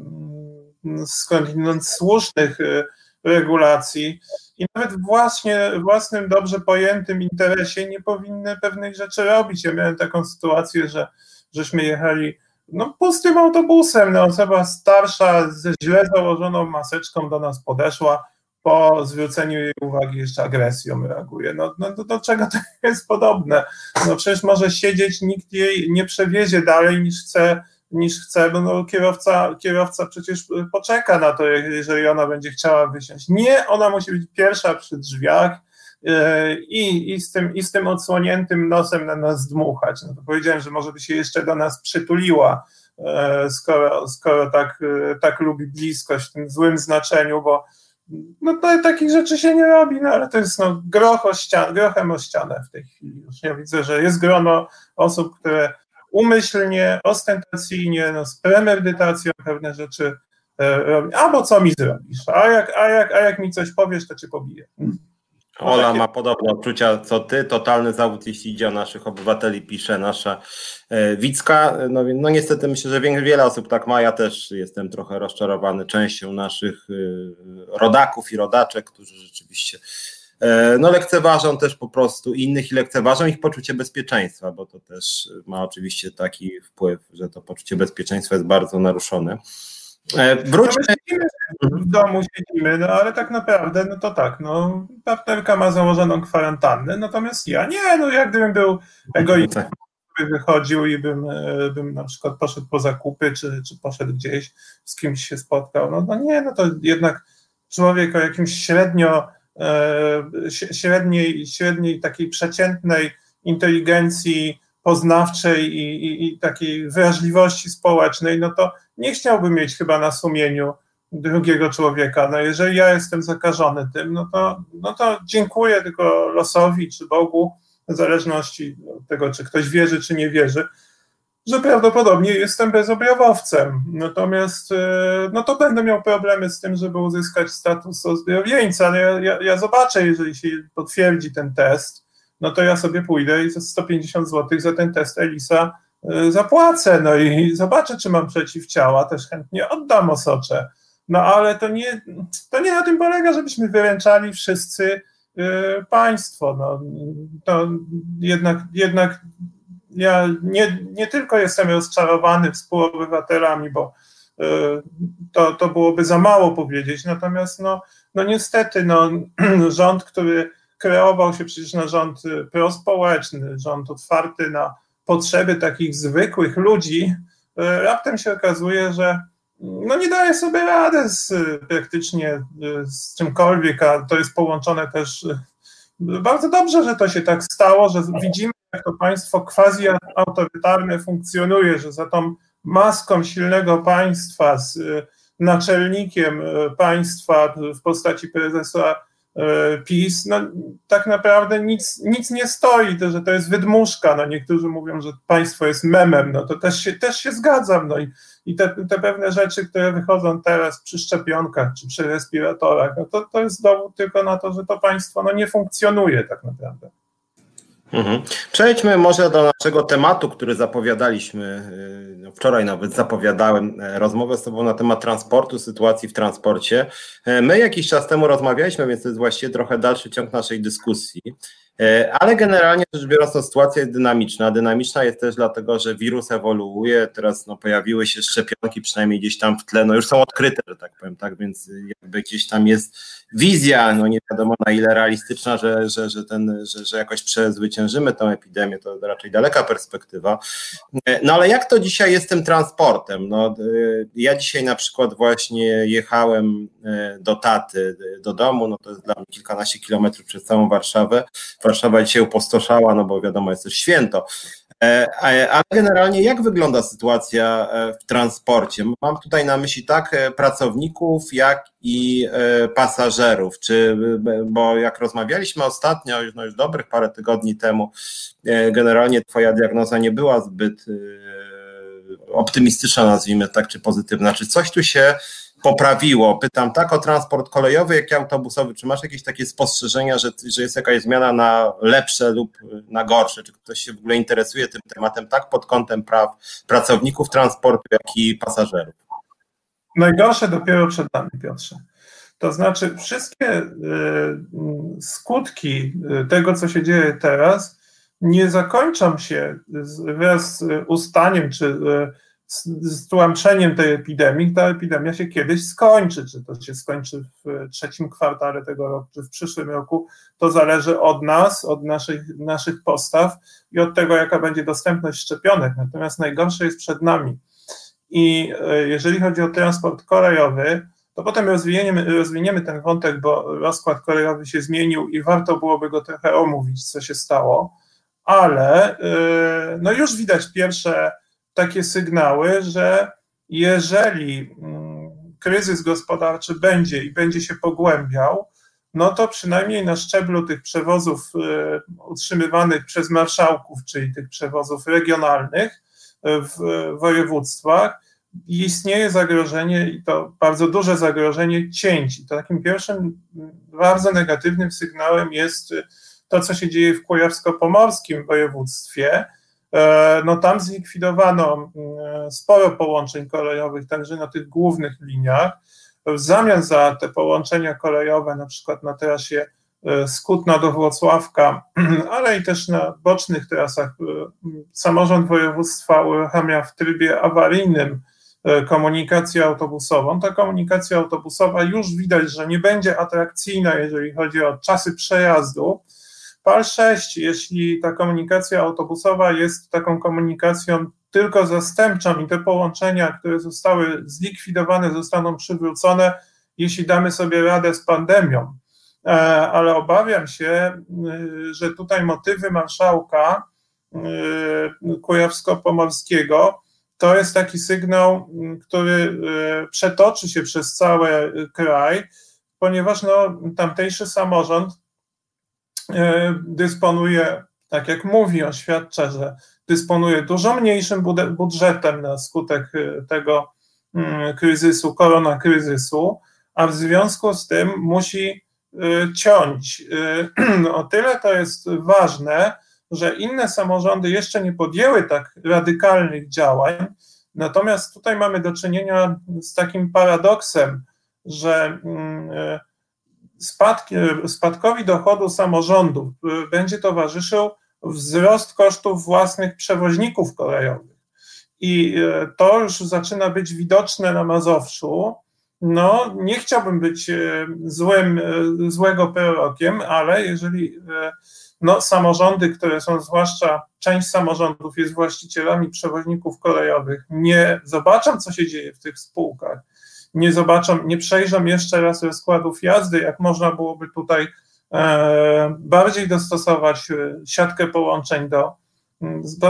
skądinąd słusznych y, regulacji. I nawet właśnie własnym dobrze pojętym interesie nie powinny pewnych rzeczy robić. Ja miałem taką sytuację, że żeśmy jechali no, pustym autobusem, no, osoba starsza ze źle założoną maseczką do nas podeszła, po zwróceniu jej uwagi jeszcze agresją reaguje. No, no do, do czego to jest podobne? No przecież może siedzieć, nikt jej nie przewiezie dalej niż chce niż chce, bo no, kierowca, kierowca przecież poczeka na to, jeżeli ona będzie chciała wysiąść. Nie, ona musi być pierwsza przy drzwiach yy, i, i, z, tym, i z tym odsłoniętym nosem na nas dmuchać. No to powiedziałem, że może by się jeszcze do nas przytuliła, yy, skoro, skoro tak, yy, tak lubi bliskość w tym złym znaczeniu, bo no to takich rzeczy się nie robi, no ale to jest no, groch o ścian, grochem o ścianę w tej chwili. Już ja widzę, że jest grono osób, które umyślnie, ostentacyjnie, no, z premedytacją pewne rzeczy e, robią. A bo co mi zrobisz? A jak, a, jak, a jak mi coś powiesz, to cię pobiję. Ola ma podobne odczucia co ty, totalny zawód, jeśli idzie o naszych obywateli, pisze nasza e, Wicka. No, no niestety myślę, że wiele osób tak ma, ja też jestem trochę rozczarowany częścią naszych e, rodaków i rodaczek, którzy rzeczywiście e, no lekceważą też po prostu innych i lekceważą ich poczucie bezpieczeństwa, bo to też ma oczywiście taki wpływ, że to poczucie bezpieczeństwa jest bardzo naruszone. E, wróćmy. No w domu siedzimy, no ale tak naprawdę, no to tak, no partnerka ma założoną kwarantannę, natomiast ja nie, no jak gdybym był egoistą, wychodził i bym, e, bym na przykład poszedł po zakupy, czy, czy poszedł gdzieś, z kimś się spotkał, no, no nie, no to jednak człowiek o jakimś średnio, e, średniej, średniej takiej przeciętnej inteligencji, poznawczej i, i, i, takiej wrażliwości społecznej, no to nie chciałbym mieć chyba na sumieniu drugiego człowieka. No jeżeli ja jestem zakażony tym, no to, no to dziękuję tylko losowi czy Bogu, w zależności od tego, czy ktoś wierzy, czy nie wierzy, że prawdopodobnie jestem bezobjawowcem. Natomiast e, no to będę miał problemy z tym, żeby uzyskać status ozdrowieńca, ale ja, ja, ja zobaczę, jeżeli się potwierdzi ten test, no to ja sobie pójdę i za 150 zł za ten test ELISA zapłacę, no i zobaczę, czy mam przeciwciała, też chętnie oddam osocze. No ale to nie, to nie na tym polega, żebyśmy wyręczali wszyscy y, państwo. No, to jednak, jednak ja nie, nie tylko jestem rozczarowany współobywatelami, bo y, to, to byłoby za mało powiedzieć, natomiast no, no niestety no, rząd, który kreował się przecież na rząd y, prospołeczny, rząd otwarty na potrzeby takich zwykłych ludzi, y, raptem się okazuje, że no nie daje sobie rady z, praktycznie y, z czymkolwiek, a to jest połączone też bardzo dobrze, że to się tak stało, że widzimy, jak to państwo quasi autorytarne funkcjonuje, że za tą maską silnego państwa, z naczelnikiem państwa w postaci prezesa E, PiS, no tak naprawdę nic, nic nie stoi, to, że to jest wydmuszka, no niektórzy mówią, że państwo jest memem, no to też się, też się zgadzam, no i, i te, te pewne rzeczy, które wychodzą teraz przy szczepionkach czy przy respiratorach, no to, to jest dowód tylko na to, że to państwo no nie funkcjonuje tak naprawdę. Mhm. Przejdźmy może do naszego tematu, który zapowiadaliśmy, y, no wczoraj nawet zapowiadałem e, rozmowę z Tobą na temat transportu, sytuacji w transporcie. E, my jakiś czas temu rozmawialiśmy, więc to jest właściwie trochę dalszy ciąg naszej dyskusji. E, ale generalnie rzecz biorąc, to sytuacja jest dynamiczna. Dynamiczna jest też dlatego, że wirus ewoluuje. Teraz no, pojawiły się szczepionki, przynajmniej gdzieś tam w tle, no już są odkryte, że tak powiem, tak, więc jakby gdzieś tam jest wizja, no nie wiadomo na ile realistyczna, że, że, że, ten, że, że jakoś przezwyciężymy tę epidemię, to raczej daleka perspektywa. E, no ale jak to dzisiaj jest tym transportem? No, e, ja dzisiaj na przykład właśnie jechałem do Taty, do domu, no to jest dla mnie kilkanaście kilometrów przez całą Warszawę. Warszawa dzisiaj upostoszała, no bo wiadomo, jest też święto. E, ale generalnie jak wygląda sytuacja e, w transporcie? Mam tutaj na myśli tak e, pracowników, jak i pasażerów. Czy, bo jak rozmawialiśmy ostatnio, no już dobrych parę tygodni temu, generalnie Twoja diagnoza nie była zbyt optymistyczna, nazwijmy tak, czy pozytywna. Czy coś tu się poprawiło. Pytam tak o transport kolejowy, jak i autobusowy. Czy masz jakieś takie spostrzeżenia, że, że jest jakaś zmiana na lepsze lub na gorsze? Czy ktoś się w ogóle interesuje tym tematem tak pod kątem praw pracowników transportu, jak i pasażerów? Najgorsze dopiero przed nami, Piotrze. To znaczy, wszystkie y, skutki y, tego, co się dzieje teraz, nie zakończą się wraz z ustaniem czy y, z, z tłamszeniem tej epidemii, ta epidemia się kiedyś skończy. Czy to się skończy w trzecim kwartale tego roku, czy w przyszłym roku, to zależy od nas, od naszych, naszych postaw i od tego, jaka będzie dostępność szczepionek. Natomiast najgorsze jest przed nami. I e, jeżeli chodzi o transport kolejowy, to potem rozwiniemy, rozwiniemy ten wątek, bo rozkład kolejowy się zmienił i warto byłoby go trochę omówić, co się stało, ale e, no już widać pierwsze takie sygnały, że jeżeli mm, kryzys gospodarczy będzie i będzie się pogłębiał, no to przynajmniej na szczeblu tych przewozów utrzymywanych przez marszałków, czyli tych przewozów regionalnych w województwach, istnieje zagrożenie i to bardzo duże zagrożenie cięć. To takim pierwszym bardzo negatywnym sygnałem jest to, co się dzieje w Kujawsko-Pomorskim województwie. E, no tam zlikwidowano mm, sporo połączeń kolejowych, także na tych głównych liniach. W zamian za te połączenia kolejowe, na przykład na trasie e, Skutna do Włocławka, ale i też na bocznych trasach, e, samorząd województwa uruchamia w trybie awaryjnym komunikację autobusową. Ta komunikacja autobusowa już widać, że nie będzie atrakcyjna, jeżeli chodzi o czasy przejazdu, PAL 6, jeśli ta komunikacja autobusowa jest taką komunikacją tylko zastępczą i te połączenia, które zostały zlikwidowane, zostaną przywrócone, jeśli damy sobie radę z pandemią. E, ale obawiam się, y, że tutaj motywy marszałka y, Kujawsko-Pomorskiego to jest taki sygnał, y, który przetoczy się przez cały kraj, ponieważ no, tamtejszy samorząd dysponuje, tak jak mówi, oświadcza, że dysponuje dużo mniejszym budżetem na skutek e, tego mm, kryzysu, koronakryzysu, a w związku z tym musi e, ciąć. O tyle to jest ważne, że inne samorządy jeszcze nie podjęły tak radykalnych działań, natomiast tutaj mamy do czynienia z takim paradoksem, że mm, spadki, spadkowi dochodu samorządów y, będzie towarzyszył wzrost kosztów własnych przewoźników kolejowych. I y, to już zaczyna być widoczne na Mazowszu. No, nie chciałbym być y, złym, złego prorokiem, ale jeżeli no, samorządy, które są zwłaszcza część samorządów jest właścicielami przewoźników kolejowych, nie zobaczą, co się dzieje w tych spółkach, nie zobaczą, nie przejrzą jeszcze raz rozkładów jazdy, jak można byłoby tutaj e, bardziej dostosować e, siatkę połączeń do,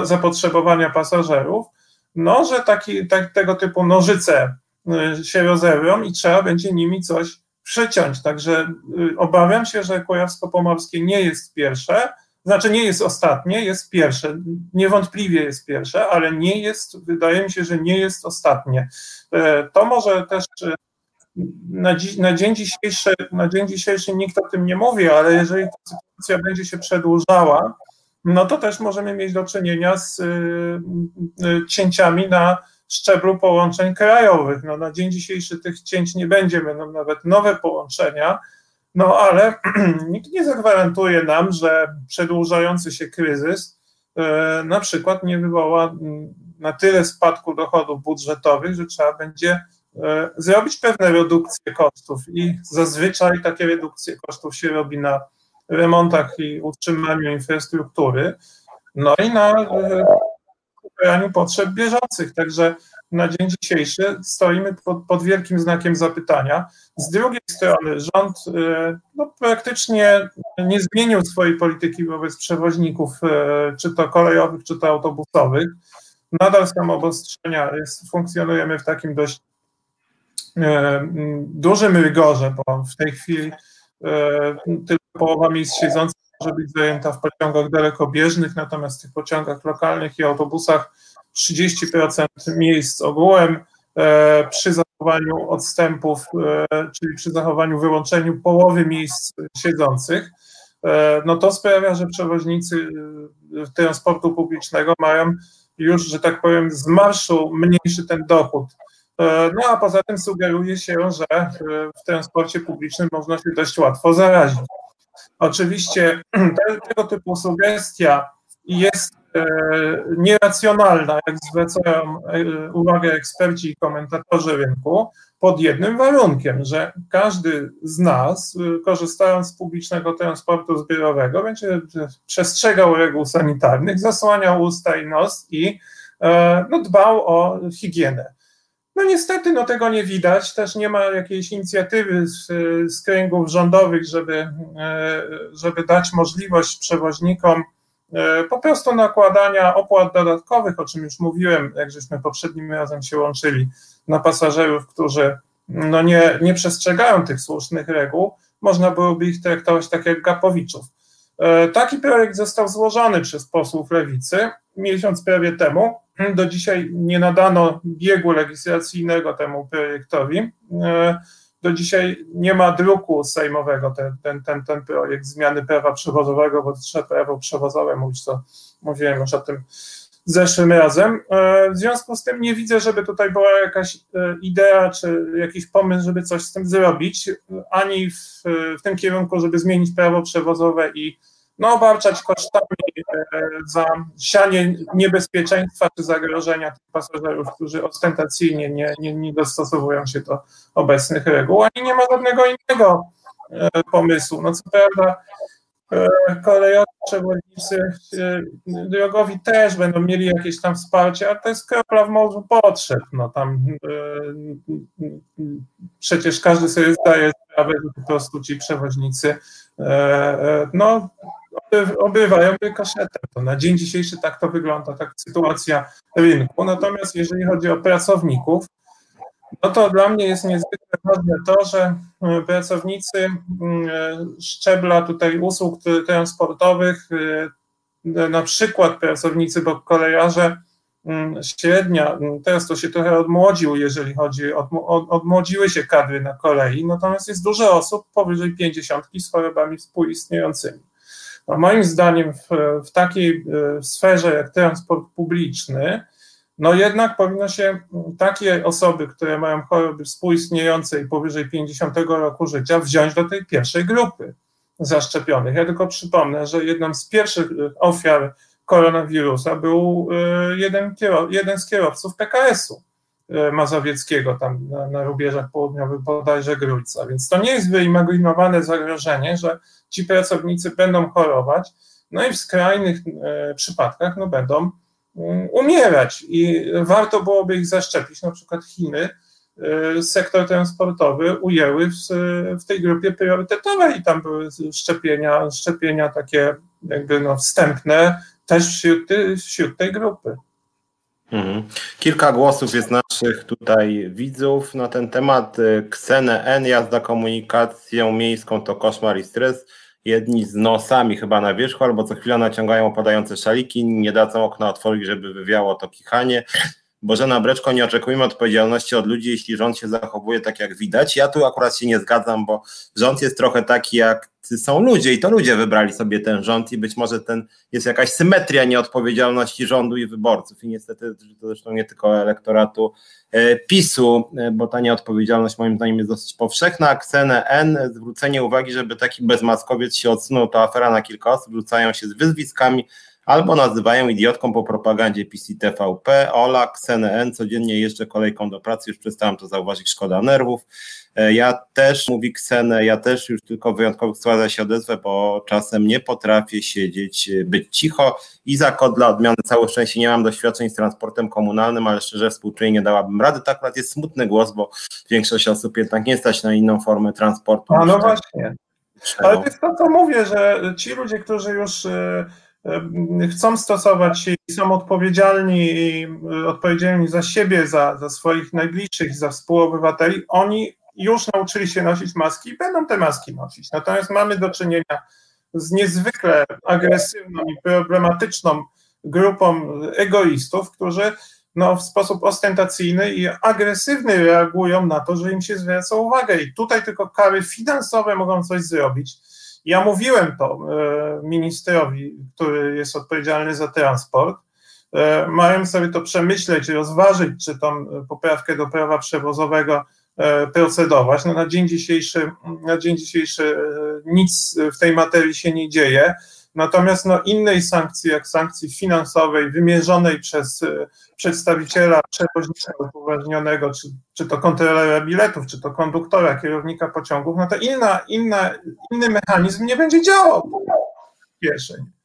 zapotrzebowania pasażerów, no, że taki, tak, tego typu nożyce e, się rozerwią i trzeba będzie nimi coś przyciąć. Także obawiam się, że Kujawsko-Pomorskie nie jest pierwsze, znaczy nie jest ostatnie, jest pierwsze, niewątpliwie jest pierwsze, ale nie jest, wydaje mi się, że nie jest ostatnie. E, to może też e, na, na, dzień dzisiejszy, na dzień dzisiejszy nikt o tym nie mówi, ale jeżeli ta sytuacja będzie się przedłużała, no to też możemy mieć do czynienia z y, cięciami na szczeblu połączeń krajowych. No, na dzień dzisiejszy tych cięć nie będzie, będą nawet nowe połączenia, no ale nikt nie zagwarantuje nam, że przedłużający się kryzys e, na przykład nie wywoła na tyle spadku dochodów budżetowych, że trzeba będzie e, zrobić pewne redukcje kosztów. I zazwyczaj takie redukcje kosztów się robi na remontach i utrzymaniu infrastruktury, no i na zaspokajaniu potrzeb bieżących. Także na dzień dzisiejszy stoimy pod, pod, wielkim znakiem zapytania. Z drugiej strony rząd y, no, praktycznie nie zmienił swojej polityki wobec przewoźników, y, czy to kolejowych, czy to autobusowych. Nadal są obostrzenia, jest, funkcjonujemy w takim dość y, dużym rygorze, bo w tej chwili tylko połowa miejsc siedzących może być zajęta w pociągach dalekobieżnych, natomiast w tych pociągach lokalnych i autobusach 30% miejsc ogółem e, przy zachowaniu odstępów, e, czyli przy zachowaniu wyłączeniu połowy miejsc siedzących, e, no to sprawia, że przewoźnicy transportu publicznego mają już, że tak powiem, z marszu mniejszy ten dochód. No a poza tym sugeruje się, że w transporcie publicznym można się dość łatwo zarazić. Oczywiście tego typu sugestia jest e, nieracjonalna, jak zwracają e, uwagę eksperci i komentatorzy rynku, pod jednym warunkiem, że każdy z nas, e, korzystając z publicznego transportu zbiorowego, będzie przestrzegał reguł sanitarnych, zasłaniał usta i nos i no, dbał o higienę. No niestety no, tego nie widać, też nie ma jakiejś inicjatywy z, z kręgów rządowych, żeby, e, żeby dać możliwość przewoźnikom e, po prostu nakładania opłat dodatkowych, o czym już mówiłem, jak żeśmy poprzednim razem się łączyli, na pasażerów, którzy no nie, nie przestrzegają tych słusznych reguł, można byłoby ich traktować tak jak Gapowiczów. E, taki projekt został złożony przez posłów lewicy miesiąc prawie temu. Do dzisiaj nie nadano biegu legislacyjnego temu projektowi. E, do dzisiaj nie ma druku sejmowego ten, ten, ten, ten projekt zmiany prawa przewozowego, bo trzeba prawo przewozowe mówić, to mówiłem już o tym zeszłym razem. E, w związku z tym nie widzę, żeby tutaj była jakaś e, idea czy jakiś pomysł, żeby coś z tym zrobić, ani w, w tym kierunku, żeby zmienić prawo przewozowe i no, obarczać kosztami e, za sianie niebezpieczeństwa czy zagrożenia tych pasażerów, którzy ostentacyjnie nie, nie, nie dostosowują się do obecnych reguł, ani nie ma żadnego innego pomysłu. No co prawda kolejowi przewoźnicy drogowi też będą mieli jakieś tam wsparcie, ale to jest kropla w morzu potrzeb. No tam przecież każdy sobie zdaje sprawę, że po prostu ci przewoźnicy no obywają kaszetę. To na dzień dzisiejszy tak to wygląda, tak sytuacja rynku. Natomiast jeżeli chodzi o pracowników, no to dla mnie jest niezwykle ważne to, że e, pracownicy e, szczebla tutaj usług transportowych, e, na przykład pracownicy, bo kolejarze średnia, teraz to się trochę odmłodził, jeżeli chodzi, odmłodziły się kadry na kolei, natomiast jest dużo osób powyżej 50 z chorobami współistniejącymi. A moim zdaniem w, w takiej sferze jak transport publiczny, no jednak powinno się takie osoby, które mają choroby współistniejące i powyżej 50 roku życia, wziąć do tej pierwszej grupy zaszczepionych. Ja tylko przypomnę, że jedną z pierwszych ofiar koronawirusa był e, jeden, jeden z kierowców PKS-u e, mazowieckiego, tam na, na rubieżach południowych bodajże Grójca. Więc to nie jest wyimaginowane zagrożenie, że ci pracownicy będą chorować, no i w skrajnych e, przypadkach no, będą umierać i warto byłoby ich zaszczepić. Na przykład Chiny y, sektor transportowy ujęły w, w tej grupie priorytetowej i tam były szczepienia, szczepienia takie jakby no wstępne też wśród, wśród tej grupy. Mhm. Kilka głosów jest naszych tutaj widzów na ten temat. Ksenę N, jazda komunikacją miejską to koszmar i stres jedni z nosami chyba na wierzchu, albo co chwila naciągają opadające szaliki, nie dadzą okna otworzyć, żeby wywiało to kichanie. Bożena Breczko, nie oczekujmy odpowiedzialności od ludzi, jeśli rząd się zachowuje tak, jak widać. Ja tu akurat się nie zgadzam, bo rząd jest trochę taki, jak są ludzie i to ludzie wybrali sobie ten rząd i być może ten jest jakaś symetria nieodpowiedzialności rządu i wyborców i niestety to zresztą nie tylko elektoratu e, PiSu, e, bo ta nieodpowiedzialność moim zdaniem jest dosyć powszechna. Ksenę N, zwrócenie uwagi, żeby taki bezmaskowiec się odsunął, to afera na kilka osób, rzucają się z wyzwiskami, albo nazywają idiotką po propagandzie PiS i TVP. Ola, Ksenę codziennie jeszcze kolejką do pracy, już przestałem to zauważyć, szkoda nerwów. E, ja też, mówi Ksenę, ja też już tylko wyjątkowo składa się odezwę, bo czasem nie potrafię siedzieć, e, być cicho i za kod dla odmiany całe szczęście nie mam doświadczeń z transportem komunalnym, ale szczerze współczuję nie dałabym rady. Tak akurat jest smutny głos, bo większość osób jednak nie stać na inną formę transportu. A no właśnie. Ale to jest to, co mówię, że ci ludzie, którzy już e, chcą stosować i są odpowiedzialni i odpowiedzialni za siebie, za, za swoich najbliższych, za współobywateli, oni już nauczyli się nosić maski i będą te maski nosić. Natomiast mamy do czynienia z niezwykle agresywną i problematyczną grupą egoistów, którzy no, w sposób ostentacyjny i agresywny reagują na to, że im się zwraca uwagę. I tutaj tylko kary finansowe mogą coś zrobić. Ja mówiłem to e, ministrowi, który jest odpowiedzialny za transport. E, mają sobie to przemyśleć, rozważyć, czy tą poprawkę do prawa przewozowego e, procedować. No na dzień dzisiejszy, na dzień dzisiejszy nic w tej materii się nie dzieje. Natomiast no, innej sankcji, jak sankcji finansowej wymierzonej przez e, przedstawiciela przewoźnika upoważnionego, czy, czy to kontrolera biletów, czy to konduktora, kierownika pociągów, no to inna, inna, inny mechanizm nie będzie działał. Hmm.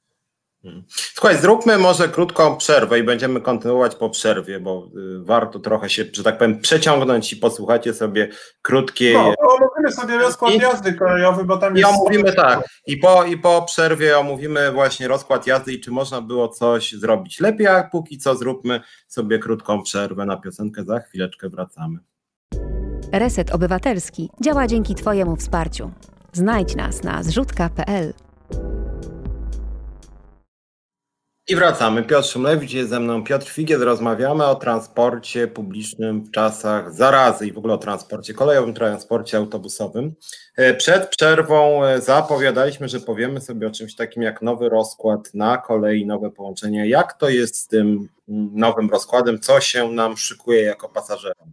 Słuchaj, zróbmy może krótką przerwę i będziemy kontynuować po przerwie, bo y, warto trochę się, że tak powiem, przeciągnąć i posłuchacie sobie krótkiej. No, omówimy sobie rozkład jazdy kolejowy, bo tam jest. I omówimy tak. I po, I po przerwie omówimy właśnie rozkład jazdy i czy można było coś zrobić lepiej, a póki co zróbmy sobie krótką przerwę na piosenkę. Za chwileczkę wracamy. Reset Obywatelski działa dzięki Twojemu wsparciu. Znajdź nas na zrzutka.pl. I wracamy. Piotr Szumlewicz jest ze mną. Piotr Figiel. Rozmawiamy o transporcie publicznym w czasach zarazy i w ogóle o transporcie kolejowym, transporcie autobusowym. E, przed przerwą e, zapowiadaliśmy, że powiemy sobie o czymś takim jak nowy rozkład na kolei, nowe połączenia. Jak to jest z tym mm, nowym rozkładem? Co się nam szykuje jako pasażerom?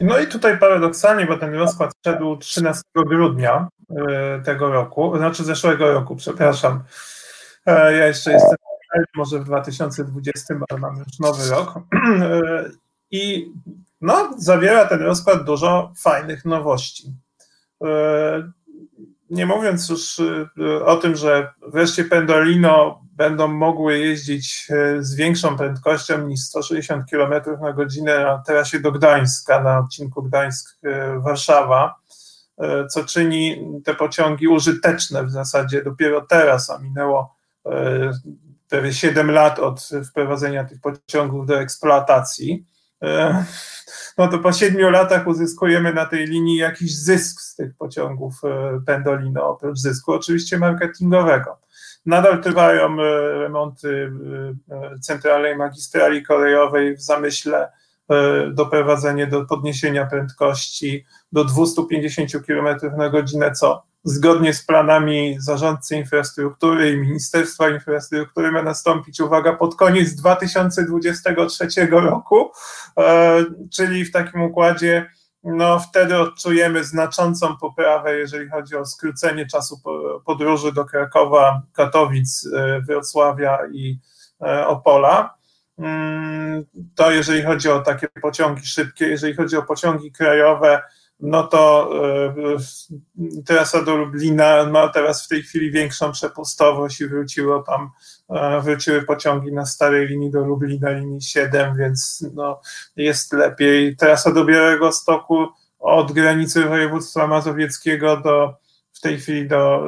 No i tutaj paradoksalnie, bo ten rozkład wszedł 13 grudnia e, tego roku, znaczy zeszłego roku, przepraszam. Ja jeszcze jestem może w 2020, ale mamy już nowy rok. I no, zawiera ten rozkład dużo fajnych nowości. Nie mówiąc już e, o tym, że wreszcie Pendolino będą mogły jeździć e, z większą prędkością niż 160 km na godzinę na trasie do Gdańska, na odcinku Gdańsk-Warszawa, e, co czyni te pociągi użyteczne w zasadzie dopiero teraz, a minęło prawie 7 lat od wprowadzenia tych pociągów do eksploatacji, e, no to po 7 latach uzyskujemy na tej linii jakiś zysk z tych pociągów e, Pendolino, oprócz zysku oczywiście marketingowego. Nadal trwają e, remonty centralnej magistrali kolejowej w zamyśle doprowadzenie do podniesienia prędkości do 250 km na godzinę, co zgodnie z planami zarządcy infrastruktury i Ministerstwa Infrastruktury ma nastąpić, uwaga, pod koniec 2023 roku, e, czyli w takim układzie no wtedy odczujemy znaczącą poprawę, jeżeli chodzi o skrócenie czasu podróży do Krakowa, Katowic, e, Wrocławia i e, Opola. Mm, to jeżeli chodzi o takie pociągi szybkie, jeżeli chodzi o pociągi krajowe, no to e, trasa do Lublina ma teraz w tej chwili większą przepustowość i wróciło tam, e, wróciły pociągi na starej linii do Lublina, linii 7, więc no, jest lepiej. Trasa do Białego Stoku od granicy województwa mazowieckiego do tej chwili do,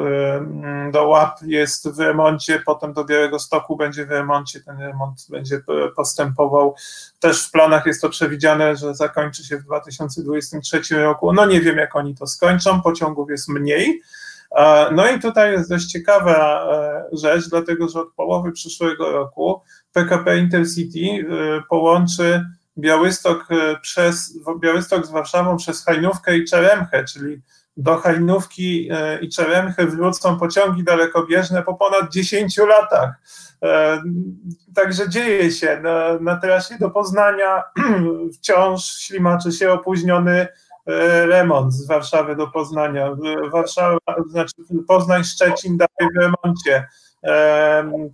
do łap jest w remoncie, potem do Białego Stoku będzie w remoncie, ten remont będzie postępował. Też w planach jest to przewidziane, że zakończy się w 2023 roku. No nie wiem, jak oni to skończą, pociągów jest mniej. No i tutaj jest dość ciekawa e, rzecz, dlatego że od połowy przyszłego roku PKP Intercity e, połączy Białystok, e, przez, Białystok z Warszawą przez Hajnówkę i Czeremchę, czyli do Hajnówki e, i Czeremchy wrócą pociągi dalekobieżne po ponad 10 latach. E, także dzieje się. Na, na trasie do Poznania wciąż ślimaczy się opóźniony e, remont z Warszawy do Poznania. Warszawa, znaczy Poznań-Szczecin dalej w remoncie.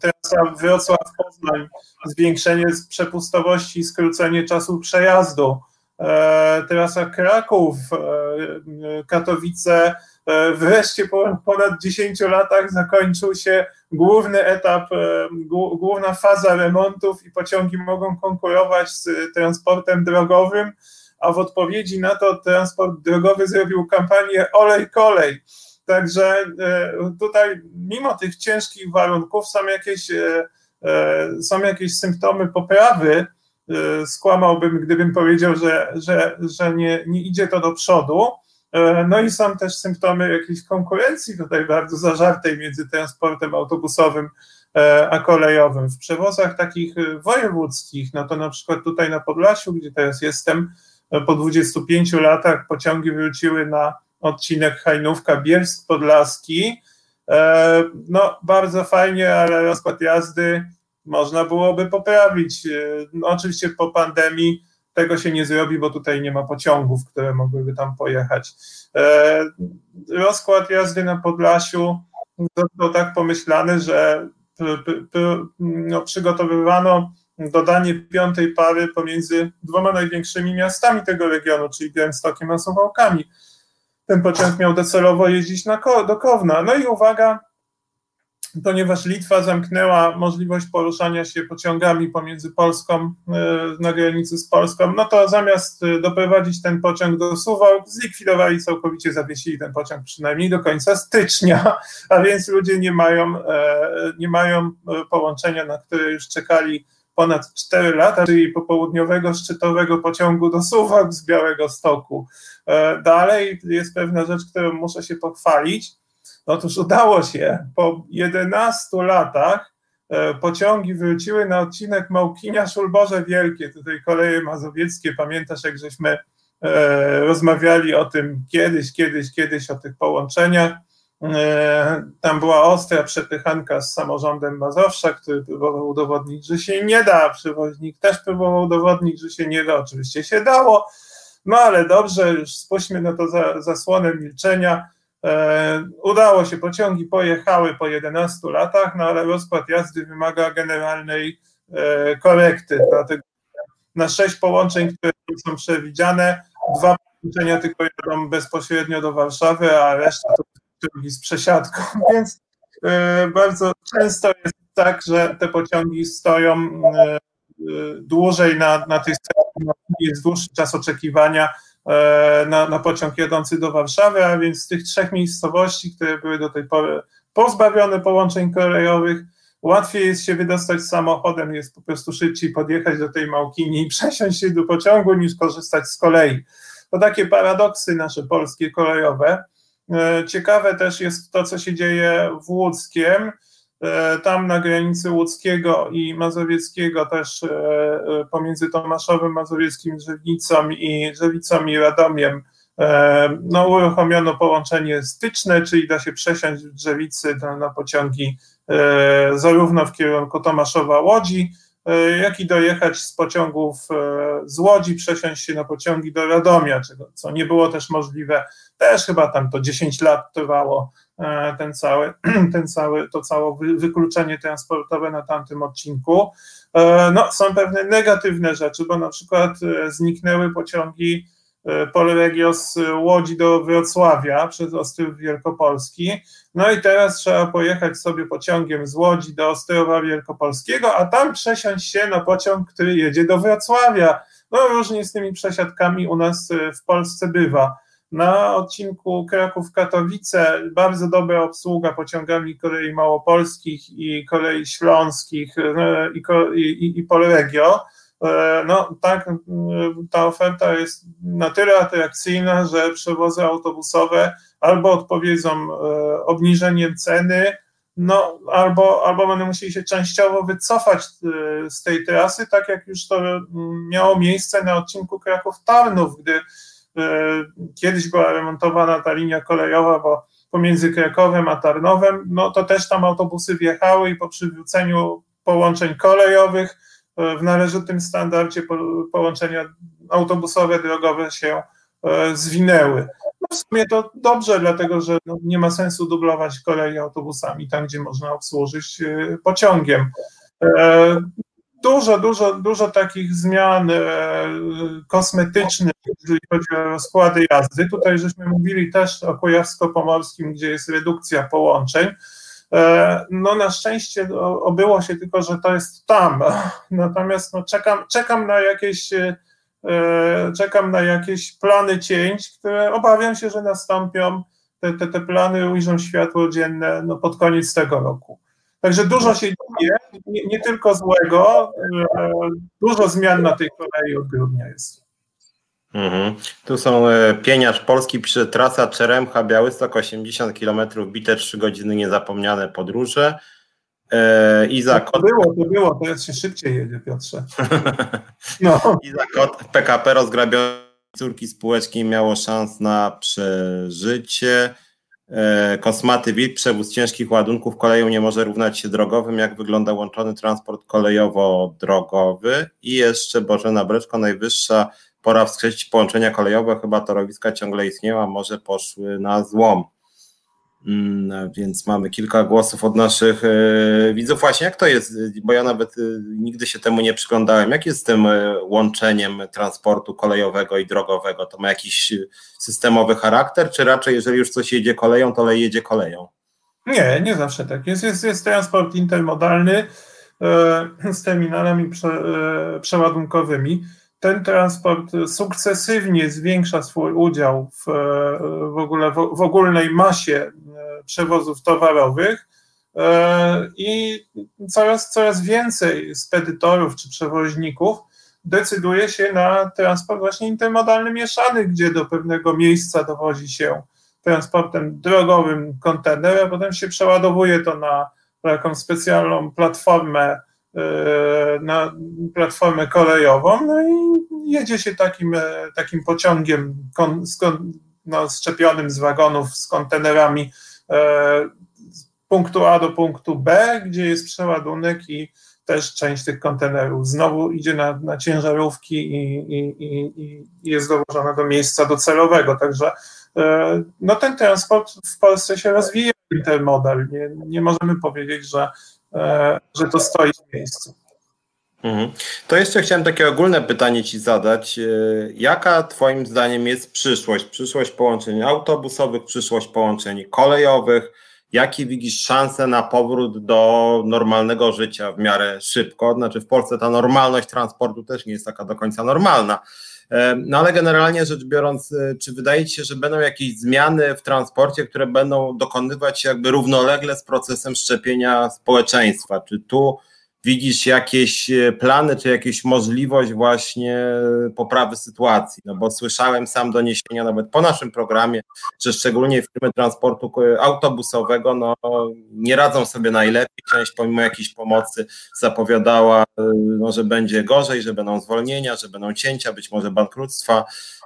Trasa Wrocław-Poznań, zwiększenie przepustowości skrócenie czasu przejazdu. E, trasa Kraków, e, Katowice. E, wreszcie po ponad 10 latach zakończył się główny etap, główna faza remontów i pociągi mogą konkurować z transportem drogowym, a w odpowiedzi na to transport drogowy zrobił kampanię olej kolej. Także tutaj mimo tych ciężkich warunków są jakieś, są jakieś symptomy poprawy, skłamałbym, gdybym powiedział, że, że, że nie, nie idzie to do przodu. E, no i są też symptomy jakiejś konkurencji tutaj bardzo zażartej między transportem autobusowym e, a kolejowym. W przewozach takich wojewódzkich, no to na przykład tutaj na Podlasiu, gdzie teraz jestem, po 25 latach pociągi wróciły na odcinek Hajnówka-Bielsk Podlaski. No bardzo fajnie, ale rozkład jazdy można byłoby poprawić. E, no, oczywiście po pandemii tego się nie zrobi, bo tutaj nie ma pociągów, które mogłyby tam pojechać. E, rozkład jazdy na Podlasiu został tak pomyślany, że no, przygotowywano dodanie piątej pary pomiędzy dwoma największymi miastami tego regionu, czyli Białymstokiem a Suwałkami. Ten pociąg miał docelowo jeździć na, do Kowna. No i uwaga, ponieważ Litwa zamknęła możliwość poruszania się pociągami pomiędzy Polską, e, na granicy z Polską, no to zamiast e, doprowadzić ten pociąg do Suwałk, zlikwidowali całkowicie, zawiesili ten pociąg przynajmniej do końca stycznia, a więc ludzie nie mają, e, nie mają połączenia, na które już czekali ponad 4 lata, czyli popołudniowego szczytowego pociągu do Suwak z Białego Stoku. Dalej jest pewna rzecz, którą muszę się pochwalić. Otóż udało się po 11 latach pociągi wróciły na odcinek Małkinia Szulborze Wielkie, tutaj koleje mazowieckie. Pamiętasz, jak żeśmy rozmawiali o tym kiedyś, kiedyś, kiedyś, o tych połączeniach. E, tam była ostra przepychanka z samorządem Mazowsza, który próbował udowodnić, że się nie da. Przewoźnik też próbował udowodnić, że się nie da. Oczywiście się dało, no ale dobrze, już spójrzmy na to za, zasłonę milczenia. E, udało się, pociągi pojechały po 11 latach, no ale rozkład jazdy wymaga generalnej e, korekty. Dlatego na sześć połączeń, które są przewidziane, dwa połączenia tylko jadą bezpośrednio do Warszawy, a reszta to pociągi z przesiadką, więc e, bardzo często jest tak, że te pociągi stoją dłużej na, na tej stacji, jest dłuższy czas oczekiwania na, na pociąg jadący do Warszawy, a więc z tych trzech miejscowości, które były do tej pory pozbawione połączeń kolejowych, łatwiej jest się wydostać samochodem, jest po prostu szybciej podjechać do tej Małkini i przesiąść się do pociągu niż korzystać z kolei. To takie paradoksy nasze polskie kolejowe. E, ciekawe też jest to, co się dzieje w Łódzkiem. E, tam na granicy łódzkiego i mazowieckiego też e, pomiędzy Tomaszowem Mazowieckim, Drzewnicą i Drzewicą i Radomiem no, uruchomiono połączenie styczne, czyli da się przesiąść w Drzewicy na, na pociągi zarówno w kierunku Tomaszowa Łodzi, E, jak i dojechać z pociągów e, z Łodzi, przesiąść się na pociągi do Radomia, czego, co nie było też możliwe. Też chyba tam to 10 lat trwało e, ten cały, ten cały, to całe wykluczenie transportowe na tamtym odcinku. No, są pewne negatywne rzeczy, bo na przykład zniknęły pociągi Polregio z Łodzi do Wrocławia przez Ostrów Wielkopolski. No i teraz trzeba pojechać sobie pociągiem z Łodzi do Ostrowa Wielkopolskiego, a tam przesiąść się na pociąg, który jedzie do Wrocławia. No różnie z tymi przesiadkami u nas e, w Polsce bywa. Na odcinku Kraków-Katowice bardzo dobra obsługa pociągami kolei małopolskich i kolei śląskich e, i, i, i Polregio. E, no tak, ta oferta jest na tyle atrakcyjna, że przewozy autobusowe albo odpowiedzą e, obniżeniem ceny, no, albo, albo będą musieli się częściowo wycofać z tej trasy, tak jak już to miało miejsce na odcinku Kraków-Tarnów, gdy kiedyś była remontowana ta linia kolejowa, bo pomiędzy Krakowem a Tarnowem, no to też tam autobusy wjechały i po przywróceniu połączeń kolejowych w należytym standardzie połączenia autobusowe, drogowe się e, zwinęły. No w sumie to dobrze, dlatego że no nie ma sensu dublować kolei autobusami tam, gdzie można obsłużyć e, pociągiem. E, dużo, dużo, dużo takich zmian kosmetycznych, jeżeli chodzi o rozkłady jazdy. Tutaj żeśmy mówili też o Kujawsko-Pomorskim, gdzie jest redukcja połączeń. E, no na szczęście obyło się tylko, że to jest tam. Natomiast no, czekam, czekam na jakieś e, czekam na jakieś plany cięć, które obawiam się, że nastąpią. Te, te, te plany ujrzą światło dzienne no, pod koniec tego roku. Także dużo się dzieje, nie, nie tylko złego, e, dużo zmian na tej kolei od grudnia jest. Mhm. Tu są e, pieniarz polski przy trasa Czeremcha Białystok 80 km, bite 3 godziny niezapomniane podróże. E, Iza to Kot... było, to było, teraz się szybciej jedzie, Piotrze. No. Iza Kot, PKP rozgrabione córki spółeczki miało szans na przeżycie. E, Kosmaty WIT, przewóz ciężkich ładunków koleją nie może równać się drogowym. Jak wygląda łączony transport kolejowo-drogowy? I jeszcze Bożena Breczko, najwyższa pora wskrzesić połączenia kolejowe, chyba torowiska ciągle istnieją, a może poszły na złom. Mm, więc mamy kilka głosów od naszych e, widzów. Właśnie jak to jest, bo ja nawet e, nigdy się temu nie przyglądałem. Jak jest z tym e, łączeniem transportu kolejowego i drogowego? To ma jakiś systemowy charakter, czy raczej jeżeli już coś jedzie koleją, to jedzie koleją? Nie, nie zawsze tak. Jest, jest, jest transport intermodalny z terminalami prze, przeładunkowymi ten transport sukcesywnie zwiększa swój udział w, w ogóle w, w ogólnej masie przewozów towarowych. i coraz, coraz więcej spedytorów czy przewoźników decyduje się na transport właśnie intermodalny mieszany, gdzie do pewnego miejsca dowozi się transportem drogowym kontener, a potem się przeładowuje to na jakąś specjalną platformę, e, na platformę kolejową, no i jedzie się takim, e, takim pociągiem no, szczepionym z wagonów z kontenerami e, punktu A do punktu B, gdzie jest przeładunek i też część tych kontenerów znowu idzie na, na ciężarówki i, i, i, i jest dowożona do miejsca docelowego. Także e, no, ten transport w Polsce się rozwija, ten model. Nie, nie możemy powiedzieć, że, e, że to stoi w miejscu. Mhm. To jeszcze chciałem takie ogólne pytanie Ci zadać. E, jaka Twoim zdaniem jest przyszłość? Przyszłość połączeń autobusowych, przyszłość połączeń kolejowych? Jakie widzisz szanse na powrót do normalnego życia w miarę szybko? Znaczy w Polsce ta normalność transportu też nie jest taka do końca normalna. E, no ale generalnie rzecz biorąc, e, czy wydaje Ci się, że będą jakieś zmiany w transporcie, które będą dokonywać się jakby równolegle z procesem szczepienia społeczeństwa? Czy tu widzisz jakieś e, plany, czy jakieś możliwość właśnie poprawy sytuacji? No bo słyszałem sam doniesienia nawet po naszym programie, że szczególnie firmy transportu autobusowego no, nie radzą sobie najlepiej. Część pomimo jakiejś pomocy zapowiadała, e, no, że będzie gorzej, że będą zwolnienia, że będą cięcia, być może bankructwa.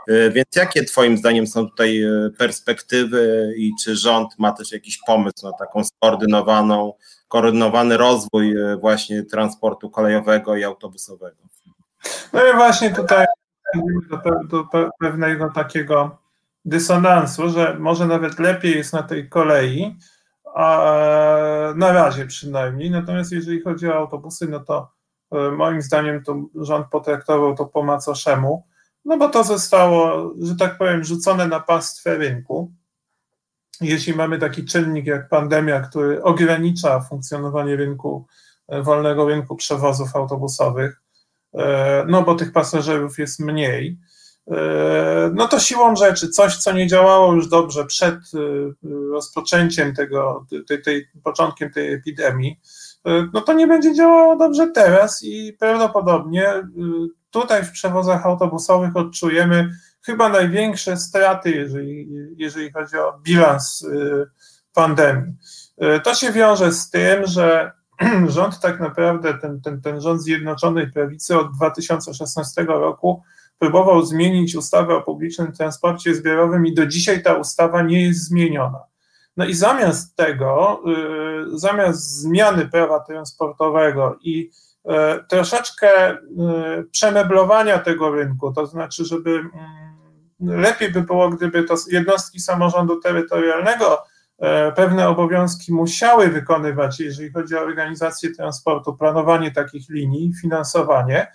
E, więc jakie Twoim zdaniem są tutaj perspektywy i czy rząd ma też jakiś pomysł na taką skoordynowaną koordynowany rozwój e, właśnie transportu kolejowego i autobusowego. No i właśnie tutaj do, do pewnego takiego dysonansu, że może nawet lepiej jest na tej kolei, a na razie przynajmniej. Natomiast jeżeli chodzi o autobusy, no to e, moim zdaniem to rząd potraktował to po macoszemu, no bo to zostało, że tak powiem, rzucone na pastwę rynku jeśli mamy taki czynnik jak pandemia, który ogranicza funkcjonowanie rynku, e, wolnego rynku przewozów autobusowych, e, no bo tych pasażerów jest mniej, e, no to siłą rzeczy coś, co nie działało już dobrze przed rozpoczęciem tego, tej, tej, początkiem tej epidemii, no to nie będzie działało dobrze teraz i prawdopodobnie tutaj w przewozach autobusowych odczujemy chyba największe straty, jeżeli, jeżeli chodzi o bilans y, pandemii. Y, to się wiąże z tym, że rząd tak naprawdę, ten, ten, ten rząd Zjednoczonej Prawicy od 2016 roku próbował zmienić ustawę o publicznym transporcie zbiorowym i do dzisiaj ta ustawa nie jest zmieniona. No i zamiast tego, y, zamiast zmiany prawa transportowego i troszeczkę przemeblowania tego rynku, to znaczy, żeby mm, lepiej by było, gdyby to jednostki samorządu terytorialnego e, pewne obowiązki musiały wykonywać, jeżeli chodzi o organizację transportu, planowanie takich linii, finansowanie,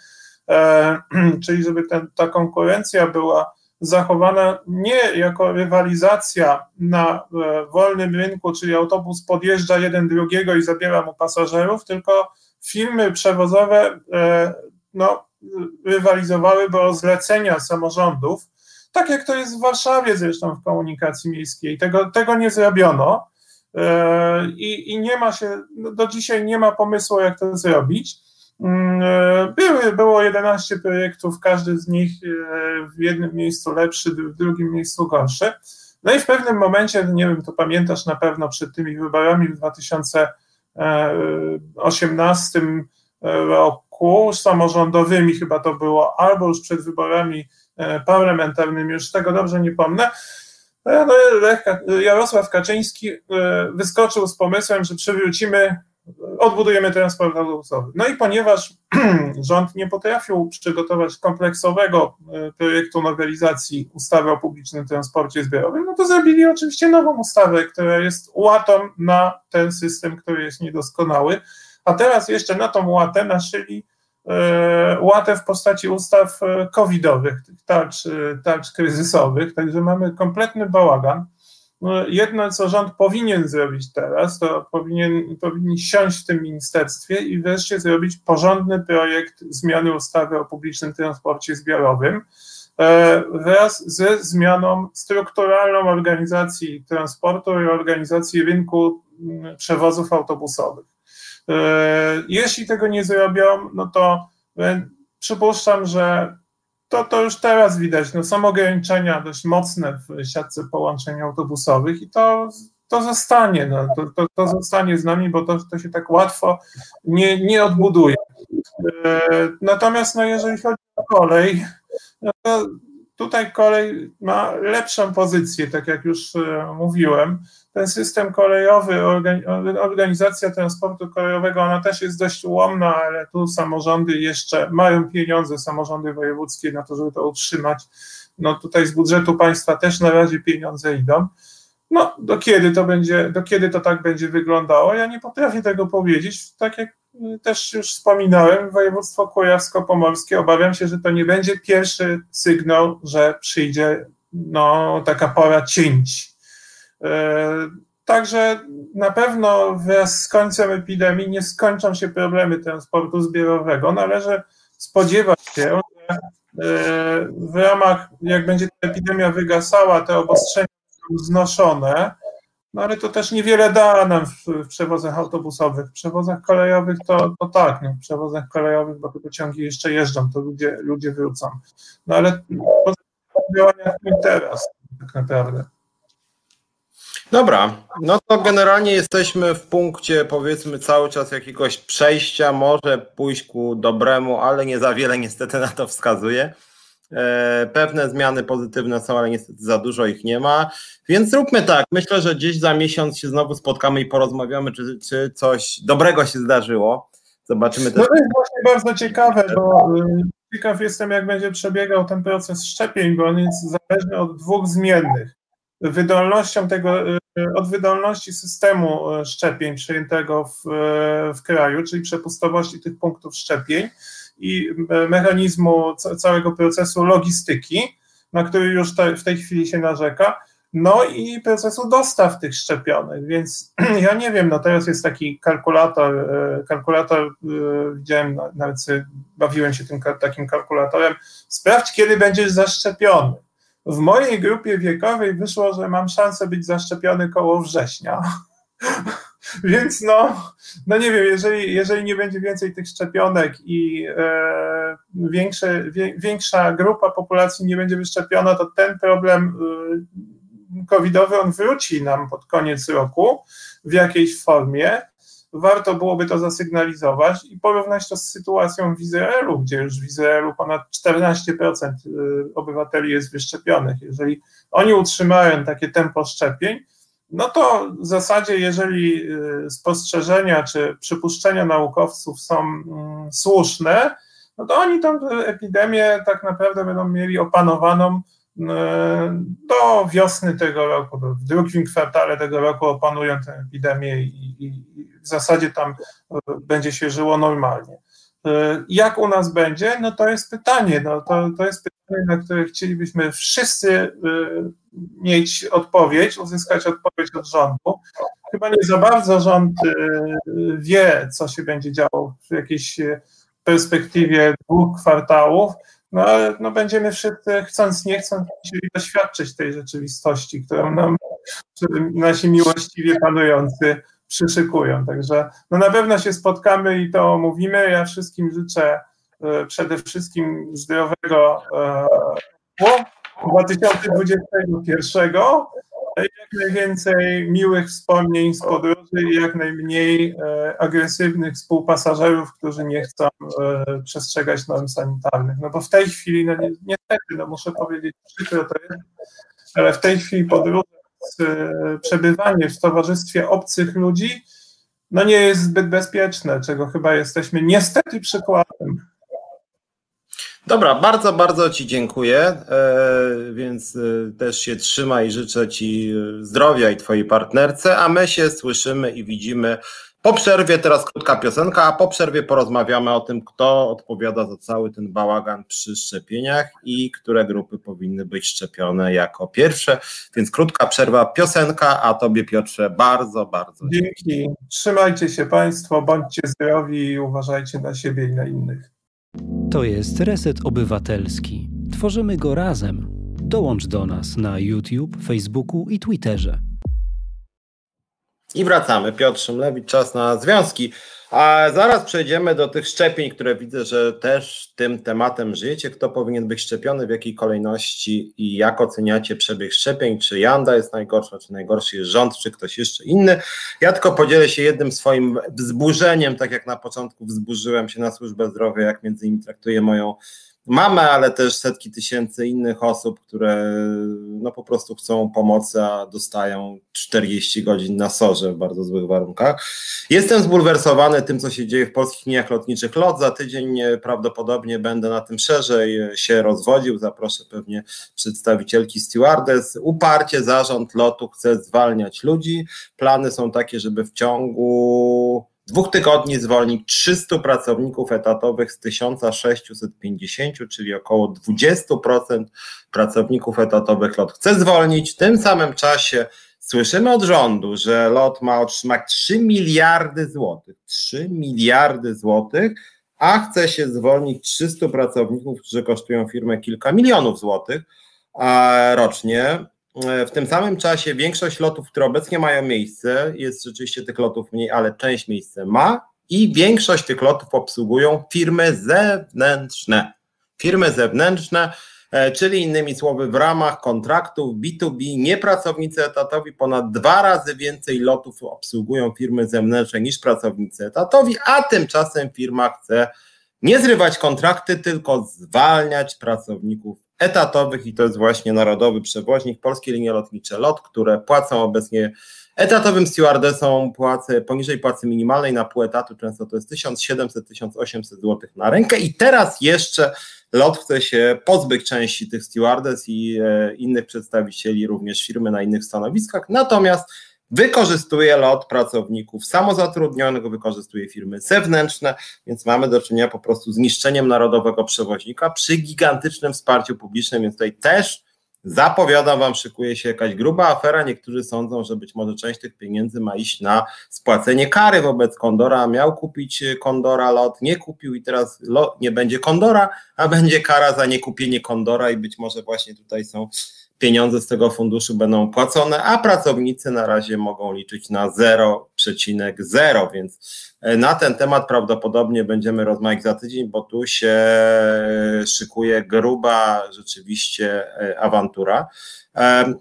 e, czyli żeby ten, ta konkurencja była zachowana nie jako rywalizacja na e, wolnym rynku, czyli autobus podjeżdża jeden drugiego i zabiera mu pasażerów, tylko firmy przewozowe no, rywalizowały o zlecenia samorządów tak jak to jest w Warszawie zresztą w komunikacji miejskiej. Tego, tego nie zrobiono e, i, i nie ma się, no, do dzisiaj nie ma pomysłu, jak to zrobić. Mm, e, były, było 11 projektów, każdy z nich e, w jednym miejscu lepszy, w drugim miejscu gorszy. No i w pewnym momencie, nie wiem, to pamiętasz na pewno przed tymi wyborami w 2018 roku samorządowymi, chyba to było, albo już przed wyborami parlamentarnym, już tego dobrze nie pomnę, e, no, Jarosław Kaczyński e, wyskoczył z pomysłem, że przywrócimy, odbudujemy transport autobusowy. No i ponieważ rząd nie potrafił przygotować kompleksowego projektu nowelizacji ustawy o publicznym transporcie zbiorowym, no to zrobili oczywiście nową ustawę, która jest łatą na ten system, który jest niedoskonały, a teraz jeszcze na tą łatę naszyli E, łatę w postaci ustaw e, covidowych, tarcz, e, tarcz kryzysowych, także mamy kompletny bałagan. No, jedno, co rząd powinien zrobić teraz, to powinien, powinien siąść w tym ministerstwie i wreszcie zrobić porządny projekt zmiany ustawy o publicznym transporcie zbiorowym, e, wraz ze zmianą strukturalną organizacji transportu i organizacji rynku mm, przewozów autobusowych. E, jeśli tego nie zrobią, no to przypuszczam, że to, to już teraz widać. No, są ograniczenia dość mocne w siatce połączeń autobusowych i to, to zostanie. No, to, to, to zostanie z nami, bo to, to się tak łatwo nie, nie odbuduje. E, natomiast no, jeżeli chodzi o kolej, no to tutaj kolej ma lepszą pozycję, tak jak już e, mówiłem. Ten system kolejowy, organizacja transportu kolejowego, ona też jest dość ułomna, ale tu samorządy jeszcze mają pieniądze, samorządy wojewódzkie na to, żeby to utrzymać. No tutaj z budżetu państwa też na razie pieniądze idą. No, do kiedy to będzie, do kiedy to tak będzie wyglądało? Ja nie potrafię tego powiedzieć. Tak jak też już wspominałem, województwo kujawsko-pomorskie, obawiam się, że to nie będzie pierwszy sygnał, że przyjdzie no, taka pora cięć. E, także na pewno wraz z końcem epidemii nie skończą się problemy transportu zbiorowego. Należy spodziewać się, że e, w ramach, jak będzie ta epidemia wygasała, te obostrzenia znoszone, no ale to też niewiele da nam w, przewozach autobusowych. W przewozach kolejowych to, to tak, no, w przewozach kolejowych, bo te pociągi jeszcze jeżdżą, to ludzie, ludzie wrócą. No ale działania teraz tak naprawdę. Dobra, no to generalnie jesteśmy w punkcie powiedzmy cały czas jakiegoś przejścia, może pójść ku dobremu, ale nie za wiele niestety na to wskazuje. E, pewne zmiany pozytywne są, ale niestety za dużo ich nie ma. Więc zróbmy tak. Myślę, że gdzieś za miesiąc się znowu spotkamy i porozmawiamy, czy, czy coś dobrego się zdarzyło. Zobaczymy też. No to jest właśnie bardzo ciekawe, bo y, ciekaw jestem, jak będzie przebiegał ten proces szczepień, bo on jest zależny od dwóch zmiennych. Wydolnością tego, y, od wydolności systemu y, szczepień przyjętego w, w kraju, czyli przepustowości tych punktów szczepień i mechanizmu całego procesu logistyki, na który już te, w tej chwili się narzeka, no i procesu dostaw tych szczepionek, więc ja nie wiem, no teraz jest taki kalkulator, kalkulator, widziałem, nawet bawiłem się tym takim kalkulatorem, sprawdź, kiedy będziesz zaszczepiony. W mojej grupie wiekowej wyszło, że mam szansę być zaszczepiony koło września. Więc no, no nie wiem, jeżeli, jeżeli nie będzie więcej tych szczepionek i e, większe, wie, większa grupa populacji nie będzie wyszczepiona, to ten problem e, covidowy on wróci nam pod koniec roku w jakiejś formie. Warto byłoby to zasygnalizować i porównać to z sytuacją w Izraelu, gdzie już w Izraelu ponad 14% e, obywateli jest wyszczepionych. Jeżeli oni utrzymają takie tempo szczepień, no to w zasadzie, jeżeli y, spostrzeżenia czy przypuszczenia naukowców są mm, słuszne, no to oni tę epidemię tak naprawdę będą mieli opanowaną y, do wiosny tego roku, w drugim kwartale tego roku opanują tę epidemię i, w zasadzie tam y, będzie się żyło normalnie. Jak u nas będzie? No to jest pytanie. No to, to jest pytanie, na które chcielibyśmy wszyscy mieć odpowiedź, uzyskać odpowiedź od rządu. Chyba nie za bardzo rząd wie, co się będzie działo w jakiejś perspektywie dwóch kwartałów, no ale no, będziemy wszyscy, chcąc nie chcąc, musieli doświadczyć tej rzeczywistości, którą nam nasi miłościwie panujący przyszykują. Także no, na pewno się spotkamy i to omówimy. Ja wszystkim życzę y, przede wszystkim zdrowego e, 2021 jak najwięcej miłych wspomnień z podróży i jak najmniej e, agresywnych współpasażerów, którzy nie chcą e, przestrzegać norm sanitarnych. No bo w tej chwili, no niestety, no muszę powiedzieć, przykro to jest, ale w tej chwili podróże, e, przebywanie w towarzystwie obcych ludzi, no nie jest zbyt bezpieczne, czego chyba jesteśmy niestety przykładem. Dobra, bardzo, bardzo Ci dziękuję. E, więc e, też się trzymaj i życzę Ci e, zdrowia i Twojej partnerce, a my się słyszymy i widzimy po przerwie. Teraz krótka piosenka, a po przerwie porozmawiamy o tym, kto odpowiada za cały ten bałagan przy szczepieniach i które grupy powinny być szczepione jako pierwsze. Więc krótka przerwa, piosenka, a Tobie Piotrze bardzo, bardzo dzięki. Dzięki. Trzymajcie się Państwo, bądźcie zdrowi i uważajcie na siebie i na innych. To jest Reset Obywatelski. Tworzymy go razem. Dołącz do nas na YouTube, Facebooku i Twitterze. I wracamy. Piotr Szymlewicz, czas na związki. A zaraz przejdziemy do tych szczepień, które widzę, że też tym tematem żyjecie. Kto powinien być szczepiony, w jakiej kolejności i jak oceniacie przebieg szczepień? Czy Janda jest najgorsza, czy najgorszy jest rząd, czy ktoś jeszcze inny? Ja tylko podzielę się jednym swoim wzburzeniem, tak jak na początku wzburzyłem się na służbę zdrowia, jak między innymi traktuje moją mamę, ale też setki tysięcy innych osób, które no po prostu chcą pomocy, a dostają 40 godzin na sorze w bardzo złych warunkach. Jestem zbulwersowany tym, co się dzieje w polskich liniach lotniczych LOT. Za tydzień prawdopodobnie będę na tym szerzej się rozwodził. Zaproszę pewnie przedstawicielki stewardess. Uparcie zarząd lotu chce zwalniać ludzi. Plany są takie, żeby w ciągu dwóch tygodni zwolnić 300 pracowników etatowych z 1650, czyli około 20% pracowników etatowych LOT chce zwolnić. W tym samym czasie słyszymy od rządu, że LOT ma otrzymać 3 miliardy złotych. 3 miliardy złotych, a chce się zwolnić 300 pracowników, którzy kosztują firmę kilka milionów złotych rocznie. E, w tym samym czasie większość lotów, które obecnie mają miejsce, jest rzeczywiście tych lotów mniej, ale część miejsce ma i większość tych lotów obsługują firmy zewnętrzne. Firmy zewnętrzne, e, czyli innymi słowy, w ramach kontraktów B2B niepracownicy etatowi ponad dwa razy więcej lotów obsługują firmy zewnętrzne niż pracownicy etatowi, a tymczasem firma chce nie zrywać kontrakty, tylko zwalniać pracowników etatowych i to jest właśnie Narodowy Przewoźnik, Polskie Linie Lotnicze LOT, które płacą obecnie etatowym stewardesom płacę poniżej płacy minimalnej na pół etatu, często to jest 1700-1800 zł na rękę. I teraz jeszcze LOT chce się pozbyć części tych stewardess i e, innych przedstawicieli również firmy na innych stanowiskach, natomiast wykorzystuje lot pracowników samozatrudnionych, wykorzystuje firmy zewnętrzne, więc mamy do czynienia po prostu z niszczeniem narodowego przewoźnika przy gigantycznym wsparciu publicznym, więc tutaj też zapowiadam Wam, szykuje się jakaś gruba afera. Niektórzy sądzą, że być może część tych pieniędzy ma iść na spłacenie kary wobec Kondora. Miał kupić Kondora lot, nie kupił i teraz lot, nie będzie Kondora, a będzie kara za niekupienie Kondora i być może właśnie tutaj są pieniądze z tego funduszu będą płacone, a pracownicy na razie mogą liczyć na 0,0, więc e, na ten temat prawdopodobnie będziemy rozmawiać za tydzień, bo tu się szykuje gruba rzeczywiście e, awantura. E,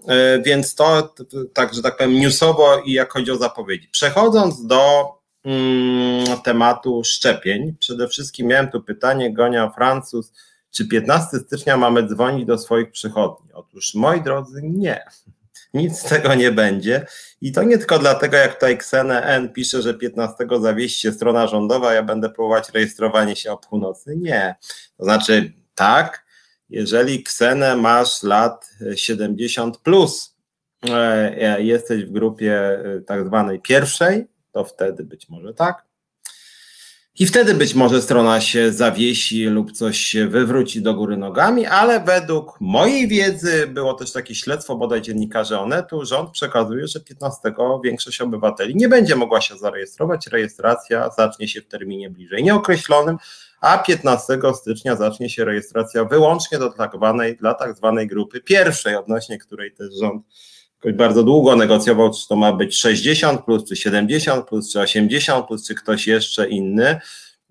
więc to tak, że tak powiem, newsowo i jak chodzi o zapowiedzi. Przechodząc do mm, tematu szczepień, przede wszystkim miałem tu pytanie, Gonia Francuz, czy 15 stycznia mamy dzwonić do swoich przychodni? Otóż, moi drodzy, nie. Nic z tego nie będzie. I to nie tylko dlatego, jak tutaj Ksene N pisze, że 15 zawieści się strona rządowa, ja będę próbować rejestrowanie się o północy. Nie. To znaczy, tak, jeżeli Ksenę masz lat 70 plus, e, jesteś w grupie e, tak zwanej pierwszej, to wtedy być może tak. I wtedy być może strona się zawiesi lub coś się wywróci do góry nogami, ale według mojej wiedzy było też takie śledztwo bodaj dziennikarzy Onetu, rząd przekazuje, że 15 większość obywateli nie będzie mogła się zarejestrować. Rejestracja zacznie się w terminie bliżej nieokreślonym, a 15 stycznia zacznie się rejestracja wyłącznie do tak zwanej, dla tak zwanej grupy pierwszej, odnośnie której też rząd bardzo długo negocjował, czy to ma być 60 plus, czy 70 plus, czy 80 plus, czy ktoś jeszcze inny.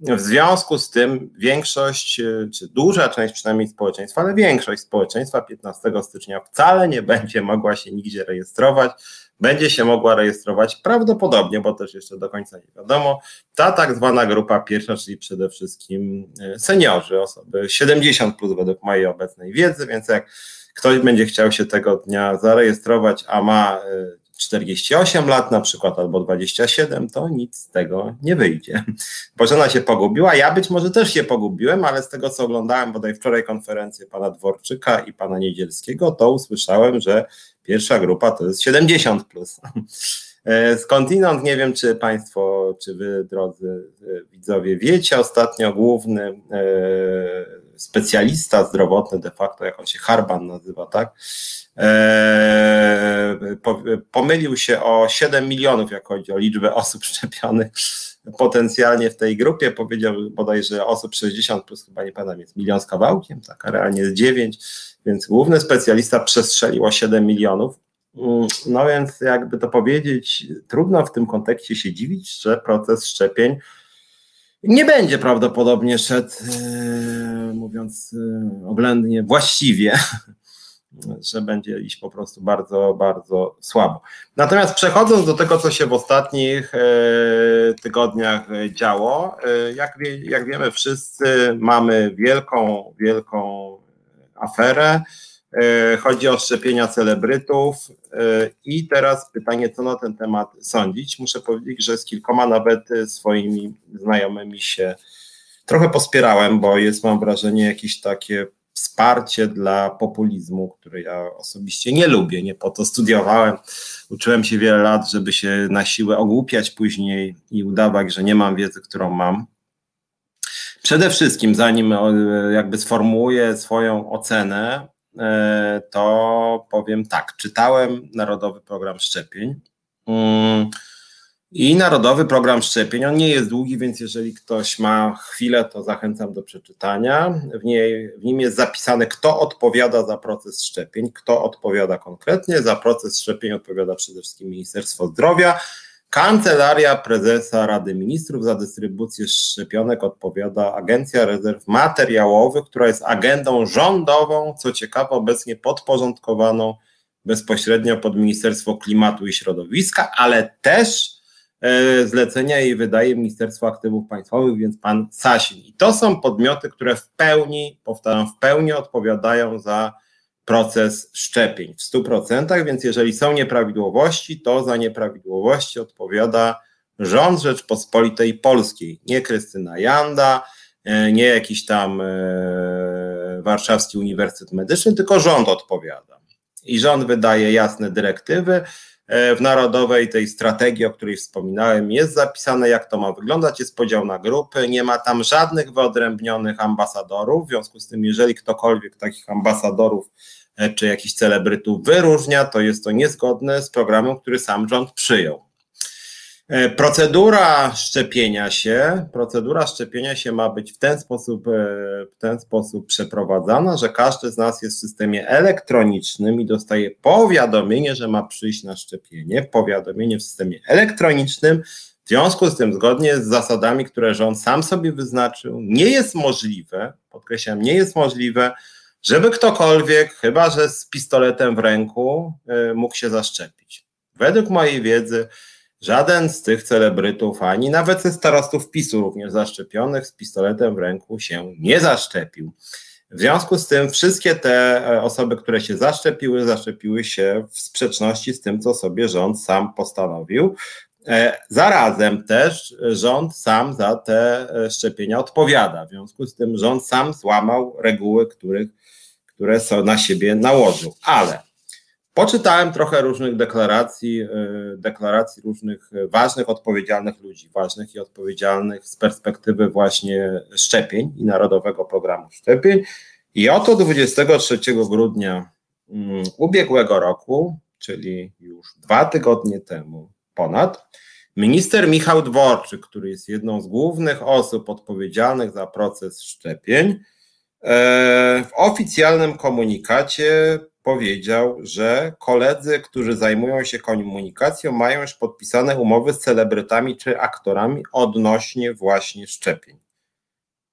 W związku z tym większość, czy duża część przynajmniej społeczeństwa, ale większość społeczeństwa 15 stycznia wcale nie będzie mogła się nigdzie rejestrować. Będzie się mogła rejestrować prawdopodobnie, bo też jeszcze do końca nie wiadomo, ta tak zwana grupa pierwsza, czyli przede wszystkim e, seniorzy, osoby 70 plus według mojej obecnej wiedzy, więc jak ktoś będzie chciał się tego dnia zarejestrować, a ma 48 y, lat na przykład albo 27, to nic z tego nie wyjdzie. Bożena się pogubiła, ja być może też się pogubiłem, ale z tego co oglądałem bodaj wczoraj konferencję pana Dworczyka i pana Niedzielskiego, to usłyszałem, że pierwsza grupa to jest 70 plus. Skądinąd nie wiem, czy Państwo, czy Wy, drodzy widzowie, wiecie, ostatnio główny specjalista zdrowotny, de facto, jak on się Harban nazywa, tak? Pomylił się o 7 milionów, jak chodzi o liczbę osób szczepionych potencjalnie w tej grupie. Powiedział bodajże osób 60 plus, chyba nie pamiętam, jest milion z kawałkiem, tak, a realnie jest 9, więc główny specjalista przestrzelił o 7 milionów. Mm, no więc jakby to powiedzieć, trudno w tym kontekście się dziwić, że proces szczepień nie będzie prawdopodobnie szedł, e, mówiąc e, oględnie, właściwie że będzie iść po prostu bardzo, bardzo słabo. Natomiast przechodząc do tego, co się w ostatnich e, tygodniach działo, jak, wie, jak wiemy wszyscy, mamy wielką, wielką aferę. E, chodzi o szczepienia celebrytów i teraz pytanie, co na ten temat sądzić. Muszę powiedzieć, że z kilkoma nawet swoimi znajomymi się trochę pospierałem, bo jest, mam wrażenie, jakieś takie wsparcie dla populizmu, który ja osobiście nie lubię, nie po to studiowałem. Uczyłem się wiele lat, żeby się na siłę ogłupiać później i udawać, że nie mam wiedzy, którą mam. Przede wszystkim, zanim e, jakby sformułuję swoją ocenę, e, to powiem tak. Czytałem Narodowy Program Szczepień. Mm, i Narodowy Program Szczepień. On nie jest długi, więc jeżeli ktoś ma chwilę, to zachęcam do przeczytania. W, niej, w nim jest zapisane, kto odpowiada za proces szczepień, kto odpowiada konkretnie. Za proces szczepień odpowiada przede wszystkim Ministerstwo Zdrowia. Kancelaria Prezesa Rady Ministrów za dystrybucję szczepionek odpowiada Agencja Rezerw Materiałowych, która jest agendą rządową, co ciekawe, obecnie podporządkowaną bezpośrednio pod Ministerstwo Klimatu i Środowiska, ale też E, zlecenia jej wydaje Ministerstwo Aktywów Państwowych, więc pan Sasin. I to są podmioty, które w pełni, powtarzam, w pełni odpowiadają za proces szczepień w 100%, więc jeżeli są nieprawidłowości, to za nieprawidłowości odpowiada rząd Rzeczpospolitej Polskiej, nie Krystyna Janda, e, nie jakiś tam e, Warszawski Uniwersytet Medyczny, tylko rząd odpowiada. I rząd wydaje jasne dyrektywy, E, w narodowej tej strategii, o której wspominałem, jest zapisane, jak to ma wyglądać, jest podział na grupy, nie ma tam żadnych wyodrębnionych ambasadorów, w związku z tym, jeżeli ktokolwiek takich ambasadorów czy jakichś celebrytów wyróżnia, to jest to niezgodne z programem, który sam rząd przyjął. E, procedura szczepienia się, procedura szczepienia się ma być w ten sposób, e, w ten sposób przeprowadzana, że każdy z nas jest w systemie elektronicznym i dostaje powiadomienie, że ma przyjść na szczepienie, powiadomienie w systemie elektronicznym. W związku z tym, zgodnie z zasadami, które rząd sam sobie wyznaczył, nie jest możliwe, podkreślam, nie jest możliwe, żeby ktokolwiek, chyba że z pistoletem w ręku, e, mógł się zaszczepić. Według mojej wiedzy, Żaden z tych celebrytów, ani nawet ze starostów PiSu również zaszczepionych z pistoletem w ręku się nie zaszczepił. W związku z tym wszystkie te e, osoby, które się zaszczepiły, zaszczepiły się w sprzeczności z tym, co sobie rząd sam postanowił. E, zarazem też rząd sam za te szczepienia odpowiada. W związku z tym rząd sam złamał reguły, których, które są na siebie nałożył. Ale Poczytałem trochę różnych deklaracji, e, deklaracji różnych ważnych, odpowiedzialnych ludzi, ważnych i odpowiedzialnych z perspektywy właśnie szczepień i Narodowego Programu Szczepień. I oto 23 grudnia mm, ubiegłego roku, czyli już dwa tygodnie temu ponad, minister Michał Dworczyk, który jest jedną z głównych osób odpowiedzialnych za proces szczepień, w oficjalnym komunikacie powiedział, że koledzy, którzy zajmują się komunikacją, mają już podpisane umowy z celebrytami czy aktorami odnośnie właśnie szczepień.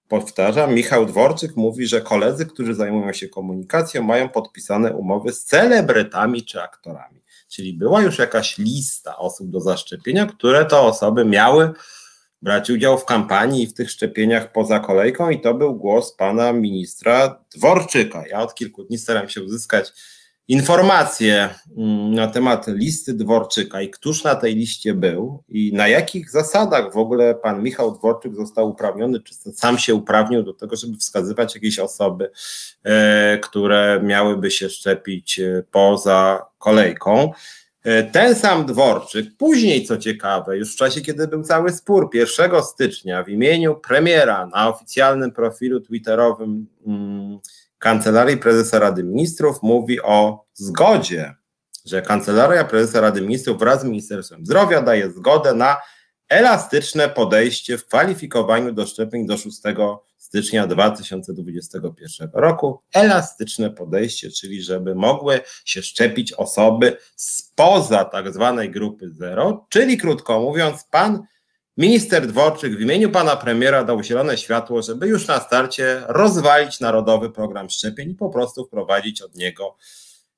Powtarzam, Michał Dworczyk mówi, że koledzy, którzy zajmują się komunikacją, mają podpisane umowy z celebrytami czy aktorami. Czyli była już jakaś lista osób do zaszczepienia, które to osoby miały brać udział w kampanii i w tych szczepieniach poza kolejką i to był głos pana ministra Dworczyka. Ja od kilku dni staram się uzyskać informacje mm, na temat listy Dworczyka i któż na tej liście był i na jakich zasadach w ogóle pan Michał Dworczyk został uprawniony, czy sam się uprawnił do tego, żeby wskazywać jakieś osoby, e, które miałyby się szczepić e, poza kolejką. E, ten sam Dworczyk, później co ciekawe, już w czasie, kiedy był cały spór, 1 stycznia w imieniu premiera na oficjalnym profilu twitterowym hmm, Kancelarii Prezesa Rady Ministrów mówi o zgodzie, że Kancelaria Prezesa Rady Ministrów wraz z Ministerstwem Zdrowia daje zgodę na elastyczne podejście w kwalifikowaniu do szczepień do 6 stycznia 2021 roku. Elastyczne podejście, czyli żeby mogły się szczepić osoby spoza tak zwanej grupy zero, czyli krótko mówiąc, pan minister Dworczyk w imieniu pana premiera dał zielone światło, żeby już na starcie rozwalić narodowy program szczepień i po prostu wprowadzić od niego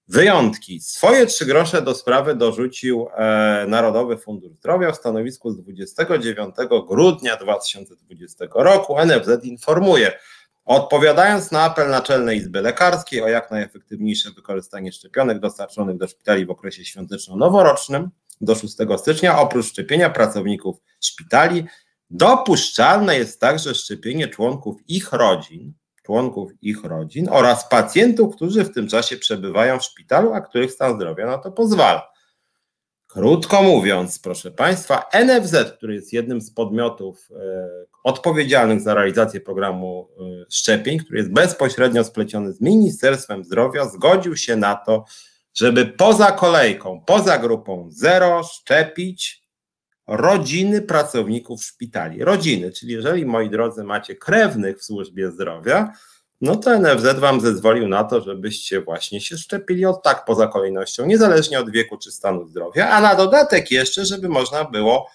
wyjątki. Swoje trzy grosze do sprawy dorzucił e, Narodowy Fundusz Zdrowia w stanowisku z 29 grudnia 2020 roku. NFZ informuje, odpowiadając na apel Naczelnej Izby Lekarskiej o jak najefektywniejsze wykorzystanie szczepionek dostarczonych do szpitali w okresie świąteczno-noworocznym do 6 stycznia, oprócz szczepienia pracowników szpitali, dopuszczalne jest także szczepienie członków ich rodzin, członków ich rodzin oraz pacjentów, którzy w tym czasie przebywają w szpitalu, a których stan zdrowia na to pozwala. Krótko mówiąc, proszę Państwa, NFZ, który jest jednym z podmiotów e, odpowiedzialnych za realizację programu e, szczepień, który jest bezpośrednio spleciony z Ministerstwem Zdrowia, zgodził się na to, żeby poza kolejką, poza grupą zero szczepić rodziny pracowników szpitali. Rodziny, czyli jeżeli, moi drodzy, macie krewnych w służbie zdrowia, no to NFZ wam zezwolił na to, żebyście właśnie się szczepili od tak poza kolejnością, niezależnie od wieku czy stanu zdrowia, a na dodatek jeszcze, żeby można było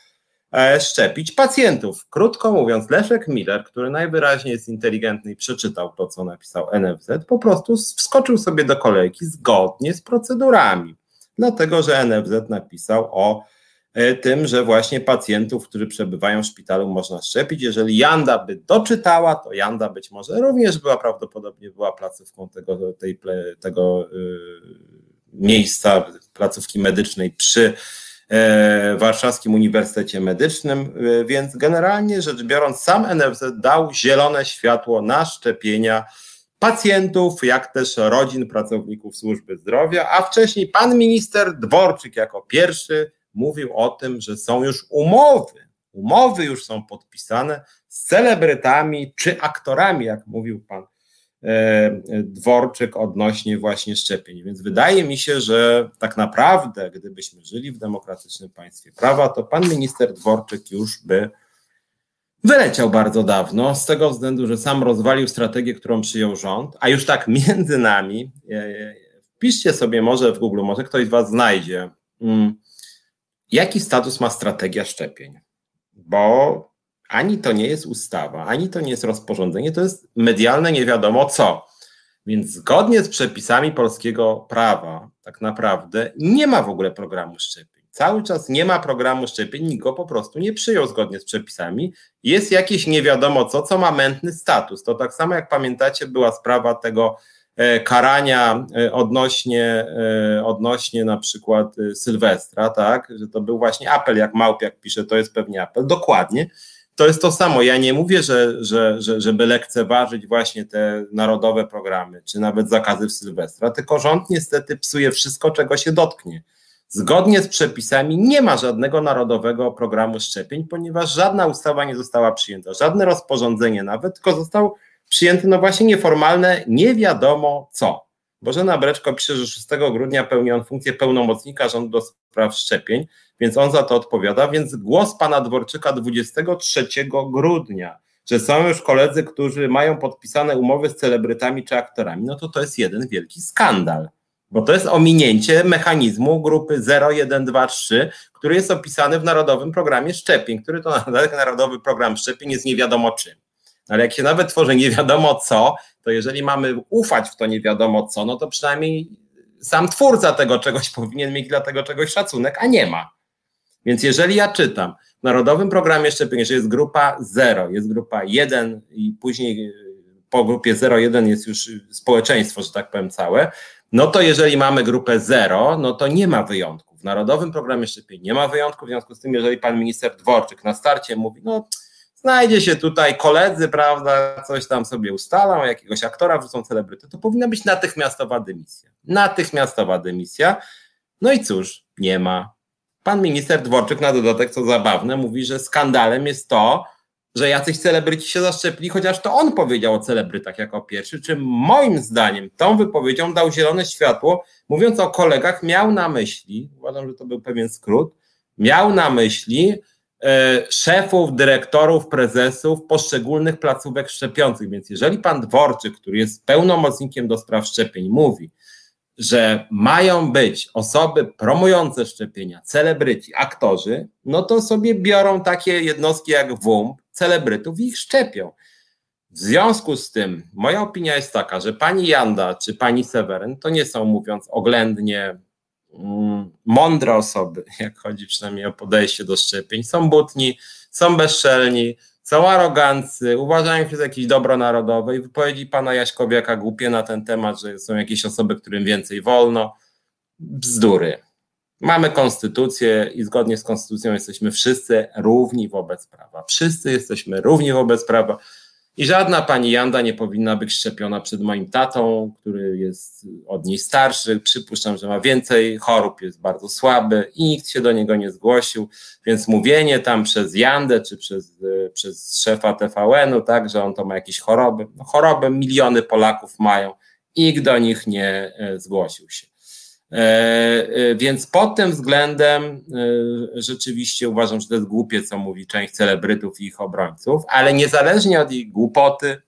e, szczepić pacjentów. Krótko mówiąc, Leszek Miller, który najwyraźniej jest inteligentny i przeczytał to, co napisał NFZ, po prostu wskoczył sobie do kolejki zgodnie z procedurami, dlatego że NFZ napisał o tym, że właśnie pacjentów, którzy przebywają w szpitalu można szczepić. Jeżeli Janda by doczytała, to Janda być może również była prawdopodobnie była placówką tego, tej, tego yy, miejsca, placówki medycznej przy e, Warszawskim Uniwersytecie Medycznym, więc generalnie rzecz biorąc, sam NFZ dał zielone światło na szczepienia pacjentów, jak też rodzin pracowników służby zdrowia, a wcześniej pan minister Dworczyk jako pierwszy mówił o tym, że są już umowy, umowy już są podpisane z celebrytami czy aktorami, jak mówił pan e, Dworczyk odnośnie właśnie szczepień. Więc wydaje mi się, że tak naprawdę, gdybyśmy żyli w demokratycznym państwie prawa, to pan minister Dworczyk już by wyleciał bardzo dawno, z tego względu, że sam rozwalił strategię, którą przyjął rząd, a już tak między nami, e, wpiszcie sobie może w Google, może ktoś z was znajdzie, mm, jaki status ma strategia szczepień? Bo ani to nie jest ustawa, ani to nie jest rozporządzenie, to jest medialne nie wiadomo co. Więc zgodnie z przepisami polskiego prawa, tak naprawdę nie ma w ogóle programu szczepień. Cały czas nie ma programu szczepień, nikt go po prostu nie przyjął zgodnie z przepisami. Jest jakieś nie wiadomo co, co ma mętny status. To tak samo jak pamiętacie, była sprawa tego karania e, odnośnie, e, odnośnie na przykład Sylwestra, tak, że to był właśnie apel, jak Małpiak pisze, to jest pewnie apel, dokładnie, to jest to samo. Ja nie mówię, że, że, że, żeby lekceważyć właśnie te narodowe programy, czy nawet zakazy w Sylwestra, tylko rząd niestety psuje wszystko, czego się dotknie. Zgodnie z przepisami nie ma żadnego narodowego programu szczepień, ponieważ żadna ustawa nie została przyjęta, żadne rozporządzenie nawet, tylko został przyjęte no właśnie nieformalne, nie wiadomo co. Bożena Breczko pisze, że 6 grudnia pełni on funkcję pełnomocnika rządu do spraw szczepień, więc on za to odpowiada, więc głos pana Dworczyka 23 grudnia, że są już koledzy, którzy mają podpisane umowy z celebrytami czy aktorami, no to to jest jeden wielki skandal. Bo to jest ominięcie mechanizmu grupy 0, 1, 2, 3, który jest opisany w Narodowym Programie Szczepień, który to Narodowy Program Szczepień jest nie wiadomo czym. Ale jak się nawet tworzy nie wiadomo co, to jeżeli mamy ufać w to nie wiadomo co, no to przynajmniej sam twórca tego czegoś powinien mieć dla tego czegoś szacunek, a nie ma. Więc jeżeli ja czytam w Narodowym Programie Szczepień, że jest grupa 0, jest grupa 1 i później po grupie 0,1 jest już społeczeństwo, że tak powiem, całe, no to jeżeli mamy grupę 0, no to nie ma wyjątków. W Narodowym Programie Szczepień nie ma wyjątków, w związku z tym, jeżeli pan minister Dworczyk na starcie mówi, no znajdzie się tutaj koledzy, prawda, coś tam sobie ustalą, jakiegoś aktora wrzucą celebryty, to powinna być natychmiastowa dymisja. Natychmiastowa dymisja. No i cóż, nie ma. Pan minister Dworczyk na dodatek, co zabawne, mówi, że skandalem jest to, że jacyś celebryci się zaszczepili, chociaż to on powiedział o celebrytach jako pierwszy, czym moim zdaniem tą wypowiedzią dał zielone światło, mówiąc o kolegach, miał na myśli, uważam, że to był pewien skrót, miał na myśli szefów, dyrektorów, prezesów poszczególnych placówek szczepiących. Więc jeżeli pan Dworczyk, który jest pełnomocnikiem do spraw szczepień, mówi, że mają być osoby promujące szczepienia, celebryci, aktorzy, no to sobie biorą takie jednostki jak WUMP, celebrytów i ich szczepią. W związku z tym moja opinia jest taka, że pani Janda czy pani Seweryn to nie są, mówiąc oględnie, mądre osoby, jak chodzi przynajmniej o podejście do szczepień. Są butni, są bezczelni, są arogancy, uważają się za jakieś dobro narodowe i wypowiedzi pana Jaśkowiaka głupie na ten temat, że są jakieś osoby, którym więcej wolno. Bzdury. Mamy konstytucję i zgodnie z konstytucją jesteśmy wszyscy równi wobec prawa. Wszyscy jesteśmy równi wobec prawa. I żadna pani Janda nie powinna być szczepiona przed moim tatą, który jest od niej starszy. Przypuszczam, że ma więcej chorób, jest bardzo słaby i nikt się do niego nie zgłosił. Więc mówienie tam przez Jandę czy przez, przez szefa TVN-u, tak, że on to ma jakieś choroby. No, choroby miliony Polaków mają. Nikt do nich nie e, zgłosił się. E, e, więc pod tym względem e, rzeczywiście uważam, że to jest głupie, co mówi część celebrytów i ich obrońców, ale niezależnie od ich głupoty,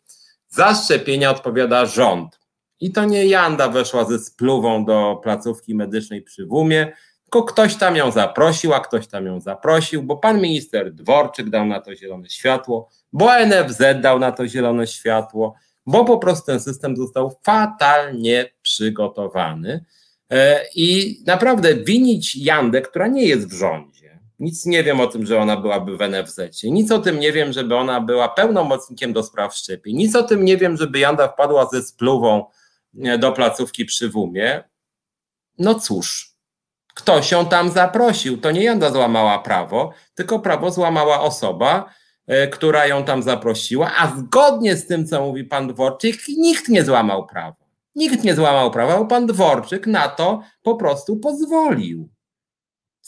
za szczepienia odpowiada rząd. I to nie Janda weszła ze spluwą do placówki medycznej przy WUMie, tylko ktoś tam ją zaprosił, a ktoś tam ją zaprosił, bo pan minister Dworczyk dał na to zielone światło, bo NFZ dał na to zielone światło, bo po prostu ten system został fatalnie przygotowany. E, I naprawdę winić Jandę, która nie jest w rządzie, nic nie wiem o tym, że ona byłaby w NFZ, nic o tym nie wiem, żeby ona była pełnomocnikiem do spraw szczepień, nic o tym nie wiem, żeby Janda wpadła ze spluwą e, do placówki przy WUMie. No cóż, ktoś ją tam zaprosił. To nie Janda złamała prawo, tylko prawo złamała osoba, e, która ją tam zaprosiła, a zgodnie z tym, co mówi pan Dworczyk, nikt nie złamał prawa. Nikt nie złamał prawa, bo pan Dworczyk na to po prostu pozwolił.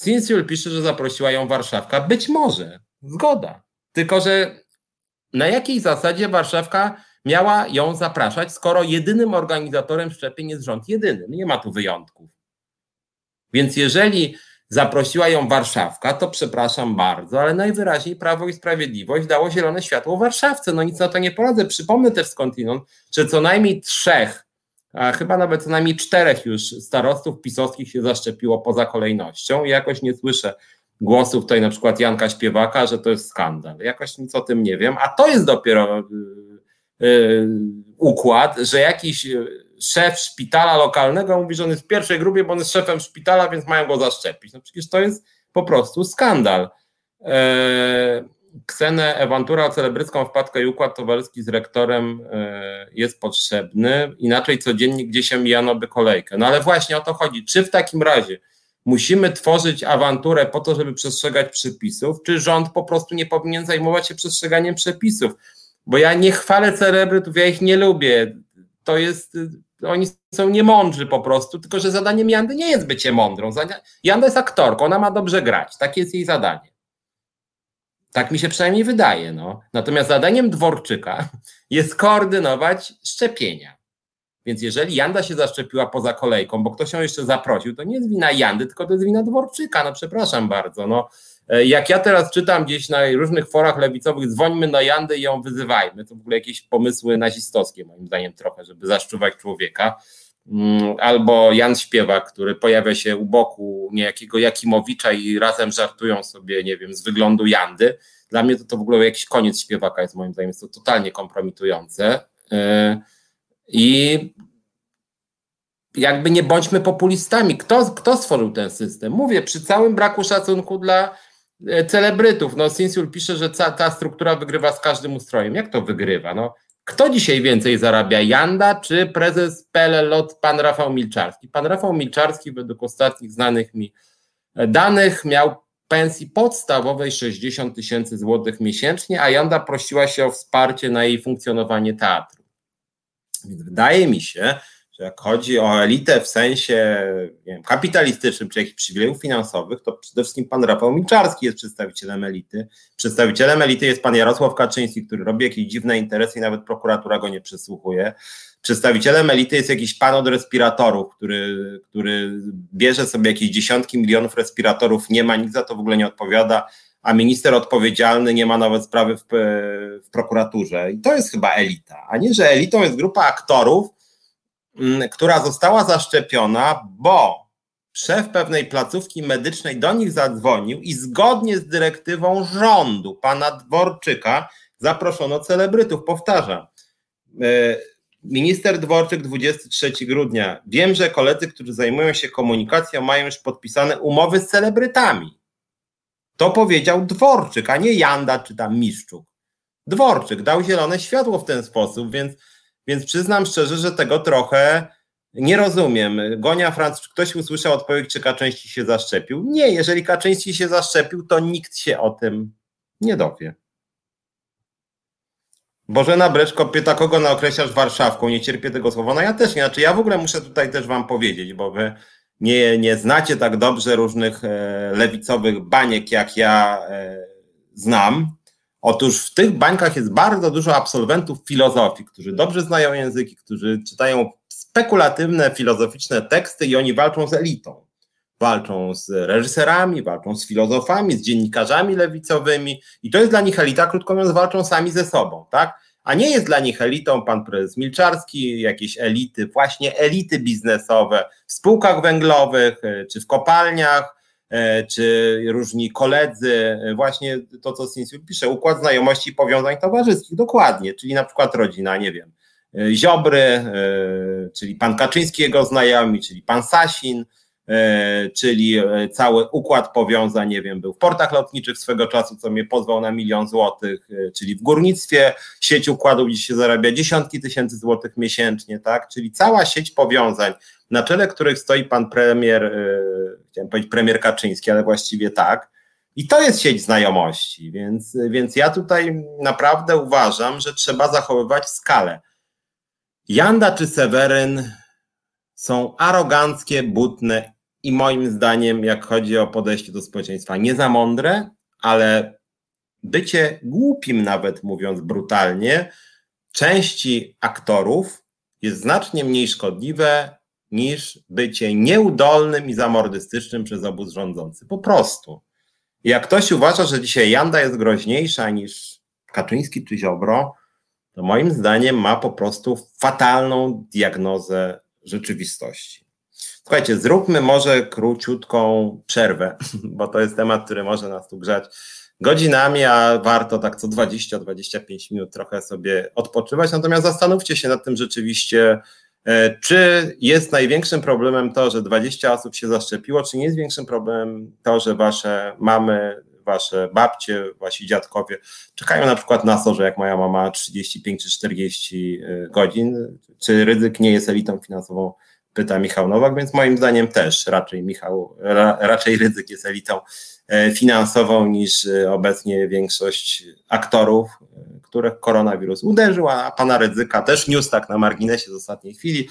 Cinsiul pisze, że zaprosiła ją Warszawka. Być może, zgoda. Tylko, że na jakiej zasadzie Warszawka miała ją zapraszać, skoro jedynym organizatorem szczepień jest rząd? Jedynym, nie ma tu wyjątków. Więc jeżeli zaprosiła ją Warszawka, to przepraszam bardzo, ale najwyraźniej Prawo i Sprawiedliwość dało zielone światło Warszawce. No nic na to nie poradzę. Przypomnę też skądinąd, że co najmniej trzech chyba nawet co najmniej czterech już starostów pisowskich się zaszczepiło poza kolejnością i jakoś nie słyszę głosów tutaj na przykład Janka Śpiewaka, że to jest skandal. Jakoś nic o tym nie wiem, a to jest dopiero yy, układ, że jakiś szef szpitala lokalnego mówi, że on jest w pierwszej grupie, bo on jest szefem szpitala, więc mają go zaszczepić. No przecież to jest po prostu skandal. Yy, Ksenę Ewantura celebrycką wpadkę i układ towarzyski z rektorem e, jest potrzebny, inaczej codziennie gdzieś mijano kolejkę. No ale właśnie o to chodzi. Czy w takim razie musimy tworzyć awanturę po to, żeby przestrzegać przepisów, czy rząd po prostu nie powinien zajmować się przestrzeganiem przepisów? Bo ja nie chwalę celebrytów, ja ich nie lubię. To jest, oni są niemądrzy po prostu, tylko że zadaniem Jandy nie jest bycie mądrą. Janda jest aktorką, ona ma dobrze grać, takie jest jej zadanie. Tak mi się przynajmniej wydaje. No. Natomiast zadaniem Dworczyka jest koordynować szczepienia. Więc jeżeli Janda się zaszczepiła poza kolejką, bo ktoś ją jeszcze zaprosił, to nie jest wina Jandy, tylko to jest wina Dworczyka. No przepraszam bardzo. No. E, jak ja teraz czytam gdzieś na różnych forach lewicowych, dzwońmy na Jandę i ją wyzywajmy, to w ogóle jakieś pomysły nazistowskie moim zdaniem trochę, żeby zaszczuwać człowieka. Mm, albo Jan Śpiewak, który pojawia się u boku niejakiego Jakimowicza i razem żartują sobie, nie wiem, z wyglądu Jandy. Dla mnie to, to w ogóle jakiś koniec Śpiewaka jest moim zdaniem, jest to totalnie kompromitujące. Y, I jakby nie bądźmy populistami. Kto, kto stworzył ten system? Mówię, przy całym braku szacunku dla e, celebrytów. No, Sinsul pisze, że ta, ta struktura wygrywa z każdym ustrojem. Jak to wygrywa? No, kto dzisiaj więcej zarabia, Janda czy prezes PLLOT pan Rafał Milczarski? Pan Rafał Milczarski według ostatnich znanych mi danych miał pensji podstawowej 60 tysięcy złotych miesięcznie, a Janda prosiła się o wsparcie na jej funkcjonowanie teatru. Więc wydaje mi się, że jak chodzi o elitę w sensie wiem, kapitalistycznym czy jakichś przywilejów finansowych, to przede wszystkim pan Rafał Milczarski jest przedstawicielem elity. Przedstawicielem elity jest pan Jarosław Kaczyński, który robi jakieś dziwne interesy i nawet prokuratura go nie przesłuchuje. Przedstawicielem elity jest jakiś pan od respiratorów, który, który bierze sobie jakieś dziesiątki milionów respiratorów, nie ma, nikt za to w ogóle nie odpowiada, a minister odpowiedzialny nie ma nawet sprawy w, w prokuraturze. I to jest chyba elita, a nie, że elitą jest grupa aktorów, która została zaszczepiona, bo szef pewnej placówki medycznej do nich zadzwonił i zgodnie z dyrektywą rządu pana Dworczyka zaproszono celebrytów. Powtarzam. E, minister Dworczyk 23 grudnia. Wiem, że koledzy, którzy zajmują się komunikacją, mają już podpisane umowy z celebrytami. To powiedział Dworczyk, a nie Janda czy tam Miszczuk. Dworczyk dał zielone światło w ten sposób, więc więc przyznam szczerze, że tego trochę nie rozumiem. Gonia Franc, ktoś usłyszał odpowiedź, czy Kaczyński się zaszczepił? Nie, jeżeli Kaczyński się zaszczepił, to nikt się o tym nie dowie. Bożena Breczko pyta, kogo naokreślasz Warszawką? Nie cierpię tego słowa. No ja też nie. Znaczy ja w ogóle muszę tutaj też wam powiedzieć, bo wy nie, nie znacie tak dobrze różnych e, lewicowych baniek, jak ja e, znam. Otóż w tych bańkach jest bardzo dużo absolwentów filozofii, którzy dobrze znają języki, którzy czytają spekulatywne, filozoficzne teksty i oni walczą z elitą. Walczą z reżyserami, walczą z filozofami, z dziennikarzami lewicowymi i to jest dla nich elita, krótko mówiąc, walczą sami ze sobą, tak? A nie jest dla nich elitą pan prezes Milczarski, jakieś elity, właśnie elity biznesowe w spółkach węglowych czy w kopalniach, E, czy różni koledzy, e, właśnie to, co Sinsiu pisze, układ znajomości i powiązań towarzyskich, dokładnie, czyli na przykład rodzina, nie wiem, e, Ziobry, czyli pan Kaczyński, jego znajomi, czyli pan Sasin, czyli cały układ powiązań, nie wiem, był w portach lotniczych swego czasu, co mnie pozwał na milion złotych, czyli w górnictwie sieć układów, gdzie się zarabia dziesiątki tysięcy złotych miesięcznie, tak, czyli cała sieć powiązań, na czele których stoi pan premier, e, chciałem powiedzieć premier Kaczyński, ale właściwie tak. I to jest sieć znajomości, więc, więc ja tutaj naprawdę uważam, że trzeba zachowywać skalę. Janda czy Seweryn są aroganckie, butne i moim zdaniem, jak chodzi o podejście do społeczeństwa, nie za mądre, ale bycie głupim, nawet mówiąc brutalnie, części aktorów jest znacznie mniej szkodliwe niż bycie nieudolnym i zamordystycznym przez obóz rządzący. Po prostu. Jak ktoś uważa, że dzisiaj Janda jest groźniejsza niż Kaczyński czy Ziobro, to moim zdaniem ma po prostu fatalną diagnozę rzeczywistości. Słuchajcie, zróbmy może króciutką przerwę, bo to jest temat, który może nas tu grzać godzinami, a warto tak co 20-25 minut trochę sobie odpoczywać. Natomiast zastanówcie się nad tym rzeczywiście, czy jest największym problemem to, że 20 osób się zaszczepiło, czy nie jest większym problemem to, że wasze mamy, wasze babcie, wasi dziadkowie czekają na przykład na to, że jak moja mama 35 czy 40 e, godzin, czy ryzyk nie jest elitą finansową, pyta Michał Nowak, więc moim zdaniem też raczej Michał, ra, raczej ryzyk jest elitą e, finansową niż obecnie większość aktorów, których koronawirus uderzył, a pana Rydzyka też news tak na marginesie z ostatniej chwili.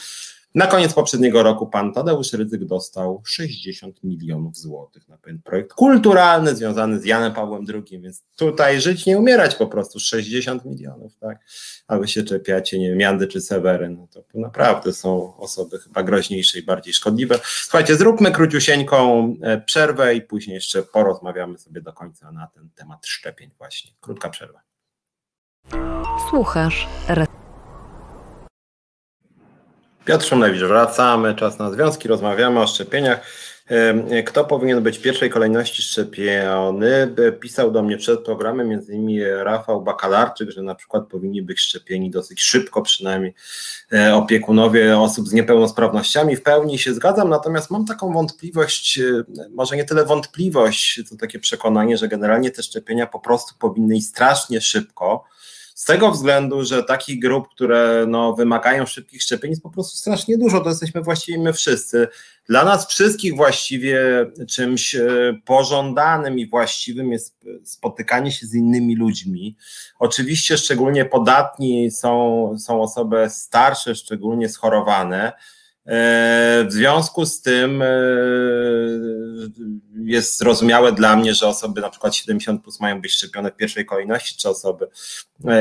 Na koniec poprzedniego roku pan Tadeusz Rydzyk dostał 60 milionów złotych na pewien projekt kulturalny związany z Janem Pawłem II, więc tutaj żyć nie umierać po prostu 60 milionów, tak? A wy się czepiacie, nie wiem, Jandy czy Seweryn, no to naprawdę są osoby chyba groźniejsze i bardziej szkodliwe. Słuchajcie, zróbmy króciusieńką e, przerwę i później jeszcze porozmawiamy sobie do końca na ten temat szczepień właśnie. Krótka przerwa. Słuchasz. Piotr Szumlewicz, wracamy, czas na związki, rozmawiamy o szczepieniach. Kto powinien być w pierwszej kolejności szczepiony? Pisał do mnie przed programem między innymi Rafał Bakalarczyk, że na przykład powinni być szczepieni dosyć szybko, przynajmniej e, opiekunowie osób z niepełnosprawnościami. W pełni się zgadzam, natomiast mam taką wątpliwość, e, może nie tyle wątpliwość, to takie przekonanie, że generalnie te szczepienia po prostu powinny iść strasznie szybko z tego względu, że takich grup, które no, wymagają szybkich szczepień jest po prostu strasznie dużo, to jesteśmy właściwie my wszyscy. Dla nas wszystkich właściwie czymś e, pożądanym i właściwym jest spotykanie się z innymi ludźmi. Oczywiście szczególnie podatni są, są osoby starsze, szczególnie schorowane, w związku z tym jest zrozumiałe dla mnie, że osoby na przykład 70 plus mają być szczepione w pierwszej kolejności, czy osoby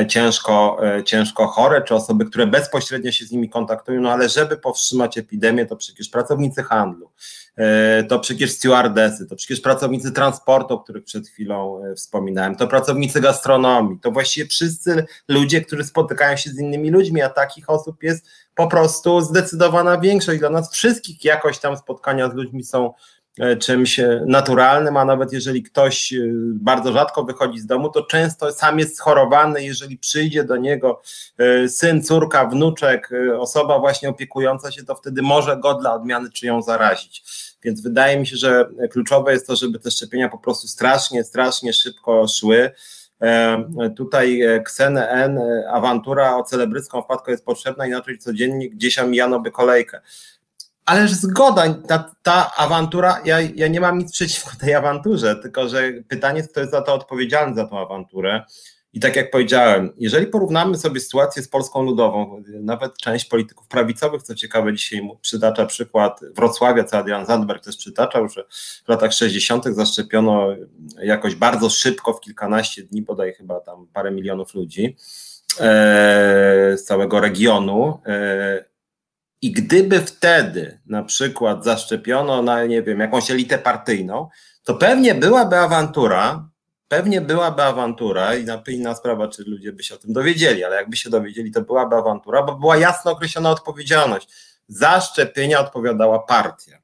ciężko, ciężko chore, czy osoby, które bezpośrednio się z nimi kontaktują, no ale żeby powstrzymać epidemię, to przecież pracownicy handlu, E, to przecież stewardesy, to przecież pracownicy transportu, o których przed chwilą e, wspominałem, to pracownicy gastronomii, to właściwie wszyscy ludzie, którzy spotykają się z innymi ludźmi, a takich osób jest po prostu zdecydowana większość. Dla nas wszystkich jakoś tam spotkania z ludźmi są e, czymś naturalnym, a nawet jeżeli ktoś bardzo rzadko wychodzi z domu, to często sam jest schorowany, jeżeli przyjdzie do niego syn, córka, wnuczek, osoba właśnie opiekująca się, to wtedy może go dla odmiany czy ją zarazić. Więc wydaje mi się, że kluczowe jest to, żeby te szczepienia po prostu strasznie, strasznie szybko szły. E, tutaj KSNN, e, awantura o celebrycką wpadkę jest potrzebna, inaczej codziennie gdzieś mijano by kolejkę. Ależ zgoda, ta, ta awantura, ja, ja nie mam nic przeciwko tej awanturze, tylko że pytanie kto jest za to odpowiedzialny za tą awanturę. I tak jak powiedziałem, jeżeli porównamy sobie sytuację z Polską Ludową, nawet część polityków prawicowych, co ciekawe, dzisiaj przytacza przykład Wrocławia, co Adrian Zandberg też przytaczał, że w latach 60. zaszczepiono jakoś bardzo szybko, w kilkanaście dni, bodaj chyba tam parę milionów ludzi e, z całego regionu. E, I gdyby wtedy na przykład zaszczepiono na, nie wiem, jakąś elitę partyjną, to pewnie byłaby awantura, pewnie byłaby awantura i inna sprawa, czy ludzie by się o tym dowiedzieli, ale jakby się dowiedzieli, to byłaby awantura, bo była jasno określona odpowiedzialność. Za szczepienia odpowiadała partia.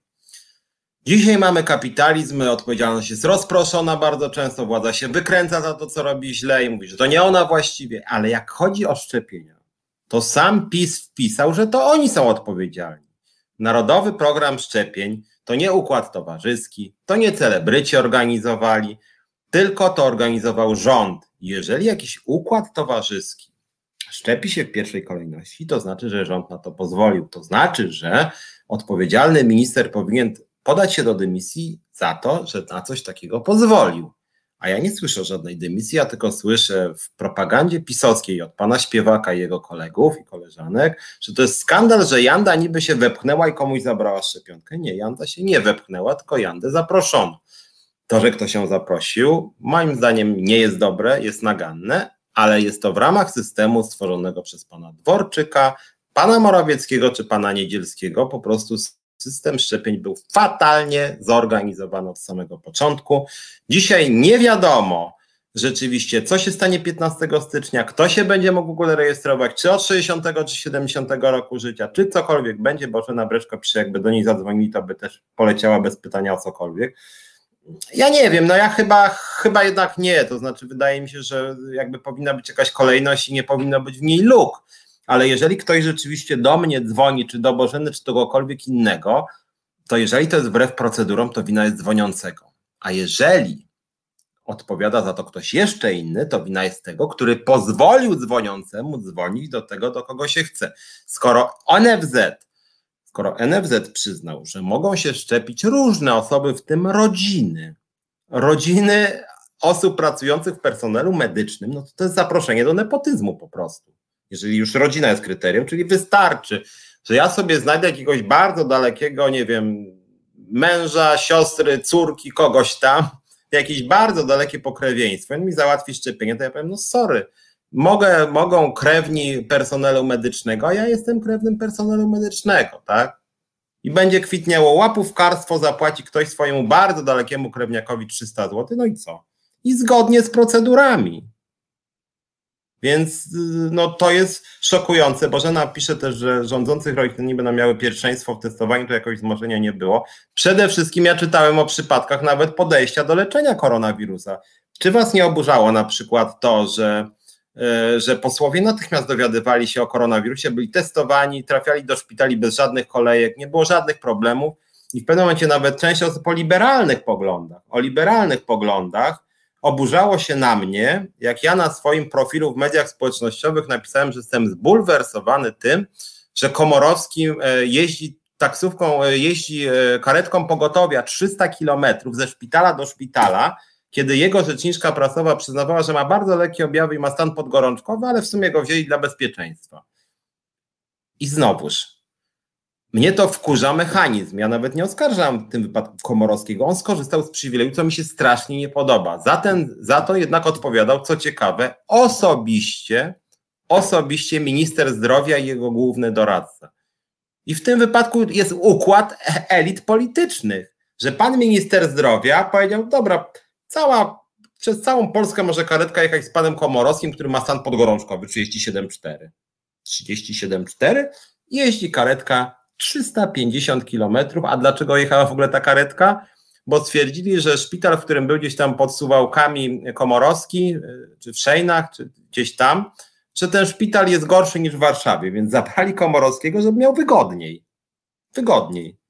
Dzisiaj mamy kapitalizm, odpowiedzialność jest rozproszona bardzo często, władza się wykręca za to, co robi źle i mówi, że to nie ona właściwie, ale jak chodzi o szczepienia, to sam PiS wpisał, że to oni są odpowiedzialni. Narodowy program szczepień to nie układ towarzyski, to nie celebryci organizowali, tylko to organizował rząd. Jeżeli jakiś układ towarzyski szczepi się w pierwszej kolejności, to znaczy, że rząd na to pozwolił. To znaczy, że odpowiedzialny minister powinien podać się do dymisji za to, że na coś takiego pozwolił. A ja nie słyszę żadnej dymisji, ja tylko słyszę w propagandzie pisowskiej od pana śpiewaka i jego kolegów i koleżanek, że to jest skandal, że Janda niby się wepchnęła i komuś zabrała szczepionkę. Nie, Janda się nie wepchnęła, tylko Jandę zaproszono. To, że ktoś ją zaprosił, moim zdaniem nie jest dobre, jest naganne, ale jest to w ramach systemu stworzonego przez pana Dworczyka, pana Morawieckiego czy pana Niedzielskiego. Po prostu system szczepień był fatalnie zorganizowany od samego początku. Dzisiaj nie wiadomo rzeczywiście, co się stanie 15 stycznia, kto się będzie mógł w ogóle rejestrować, czy od 60 czy 70 roku życia, czy cokolwiek będzie, bo na Breszko pisze, jakby do niej zadzwonili, to by też poleciała bez pytania o cokolwiek. Ja nie wiem, no ja chyba, chyba jednak nie. To znaczy, wydaje mi się, że jakby powinna być jakaś kolejność i nie powinno być w niej luk. Ale jeżeli ktoś rzeczywiście do mnie dzwoni, czy do Bożeny, czy do kogokolwiek innego, to jeżeli to jest wbrew procedurom, to wina jest dzwoniącego. A jeżeli odpowiada za to ktoś jeszcze inny, to wina jest tego, który pozwolił dzwoniącemu dzwonić do tego, do kogo się chce. Skoro NFZ skoro NFZ przyznał, że mogą się szczepić różne osoby, w tym rodziny, rodziny osób pracujących w personelu medycznym, no to to jest zaproszenie do nepotyzmu po prostu. Jeżeli już rodzina jest kryterium, czyli wystarczy, że ja sobie znajdę jakiegoś bardzo dalekiego, nie wiem, męża, siostry, córki, kogoś tam, jakieś bardzo dalekie pokrewieństwo, on mi załatwi szczepienie, to ja powiem, no sorry, mogę, mogą krewni personelu medycznego, a ja jestem krewnym personelu medycznego, tak? I będzie kwitniało łapówkarstwo, zapłaci ktoś swojemu bardzo dalekiemu krewniakowi 300 zł, no i co? I zgodnie z procedurami. Więc no, to jest szokujące. Bożena pisze też, że rządzących rodzin nie będą miały pierwszeństwo w testowaniu, to jakoś wzmożenia nie było. Przede wszystkim ja czytałem o przypadkach nawet podejścia do leczenia koronawirusa. Czy was nie oburzało na przykład to, że że posłowie natychmiast dowiadywali się o koronawirusie, byli testowani, trafiali do szpitali bez żadnych kolejek, nie było żadnych problemów i w pewnym momencie nawet część osób o liberalnych poglądach, o liberalnych poglądach oburzało się na mnie, jak ja na swoim profilu w mediach społecznościowych napisałem, że jestem zbulwersowany tym, że Komorowski e, jeździ taksówką, e, jeździ karetką pogotowia 300 kilometrów ze szpitala do szpitala, kiedy jego rzeczniczka prasowa przyznawała, że ma bardzo lekkie objawy i ma stan podgorączkowy, ale w sumie go wzięli dla bezpieczeństwa. I znowuż, mnie to wkurza mechanizm. Ja nawet nie oskarżam w tym wypadku Komorowskiego. On skorzystał z przywileju, co mi się strasznie nie podoba. Za, ten, za to jednak odpowiadał, co ciekawe, osobiście, osobiście minister zdrowia i jego główny doradca. I w tym wypadku jest układ elit politycznych, że pan minister zdrowia powiedział, dobra, cała, przez całą Polskę może karetka jechać z panem Komorowskim, który ma stan podgorączkowy 37,4. 37,4 i jeździ karetka 350 kilometrów. A dlaczego jechała w ogóle ta karetka? Bo stwierdzili, że szpital, w którym był gdzieś tam pod Suwałkami Komorowski, czy w Szejnach, czy gdzieś tam, że ten szpital jest gorszy niż w Warszawie, więc zabrali Komorowskiego, żeby miał wygodniej. Wygodniej.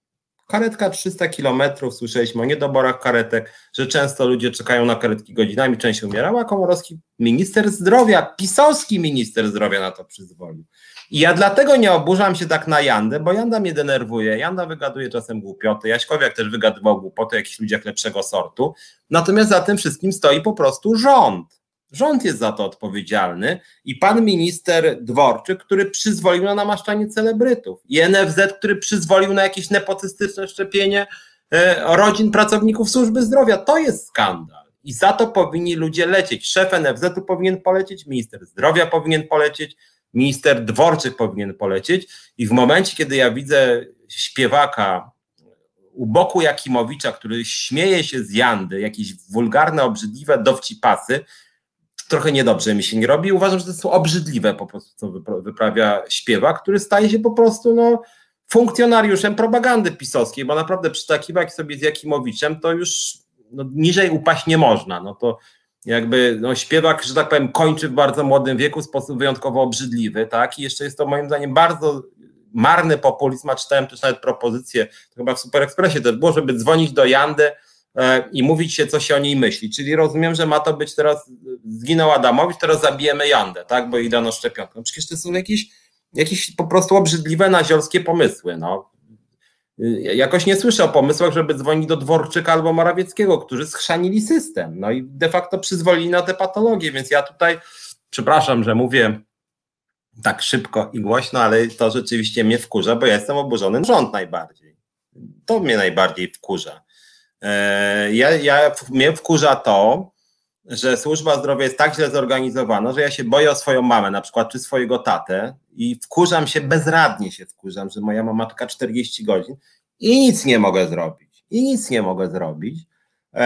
Karetka 300 kilometrów, słyszeliśmy o niedoborach karetek, że często ludzie czekają na karetki godzinami, część umierała. Komorowski, minister zdrowia, pisowski minister zdrowia na to przyzwolił. I ja dlatego nie oburzam się tak na Jandę, bo Janda mnie denerwuje. Janda wygaduje czasem głupoty. Jaśkowiak też wygadywał głupoty jakichś ludziach lepszego sortu. Natomiast za tym wszystkim stoi po prostu rząd. Rząd jest za to odpowiedzialny i pan minister Dworczyk, który przyzwolił na namaszczanie celebrytów, i NFZ, który przyzwolił na jakieś nepotystyczne szczepienie e, rodzin pracowników służby zdrowia. To jest skandal. I za to powinni ludzie lecieć. Szef NFZ-u powinien polecieć, minister zdrowia powinien polecieć, minister Dworczyk powinien polecieć. I w momencie, kiedy ja widzę śpiewaka u boku Jakimowicza, który śmieje się z Jandy, jakieś wulgarne, obrzydliwe dowcipasy, trochę niedobrze mi się nie robi. Uważam, że to są obrzydliwe po prostu, co wyprawia śpiewak, który staje się po prostu no, funkcjonariuszem propagandy pisowskiej, bo naprawdę przytakiwać sobie z Jakimowiczem to już no, niżej upaść nie można. No to jakby no, śpiewak, że tak powiem, kończy w bardzo młodym wieku w sposób wyjątkowo obrzydliwy, tak? I jeszcze jest to moim zdaniem bardzo marny populizm, a czytałem też nawet propozycję, chyba w Super Expressie też było, żeby dzwonić do Jandy i mówić się, co się o niej myśli. Czyli rozumiem, że ma to być teraz, zginął Adamowicz, teraz zabijemy Jandę, tak? Bo jej dano szczepionkę. No przecież to są jakieś, jakieś po prostu obrzydliwe, naziolskie pomysły, no. Jakoś nie słyszę o pomysłach, żeby dzwonić do Dworczyka albo Morawieckiego, którzy schrzanili system, no i de facto przyzwolili na te patologie, więc ja tutaj, przepraszam, że mówię tak szybko i głośno, ale to rzeczywiście mnie wkurza, bo ja jestem oburzony rząd najbardziej. To mnie najbardziej wkurza. E, ja, ja, mnie wkurza to, że służba zdrowia jest tak źle zorganizowana, że ja się boję o swoją mamę, na przykład, czy swojego tatę i wkurzam się, bezradnie się wkurzam, że moja mama czeka 40 godzin i nic nie mogę zrobić. I nic nie mogę zrobić. E,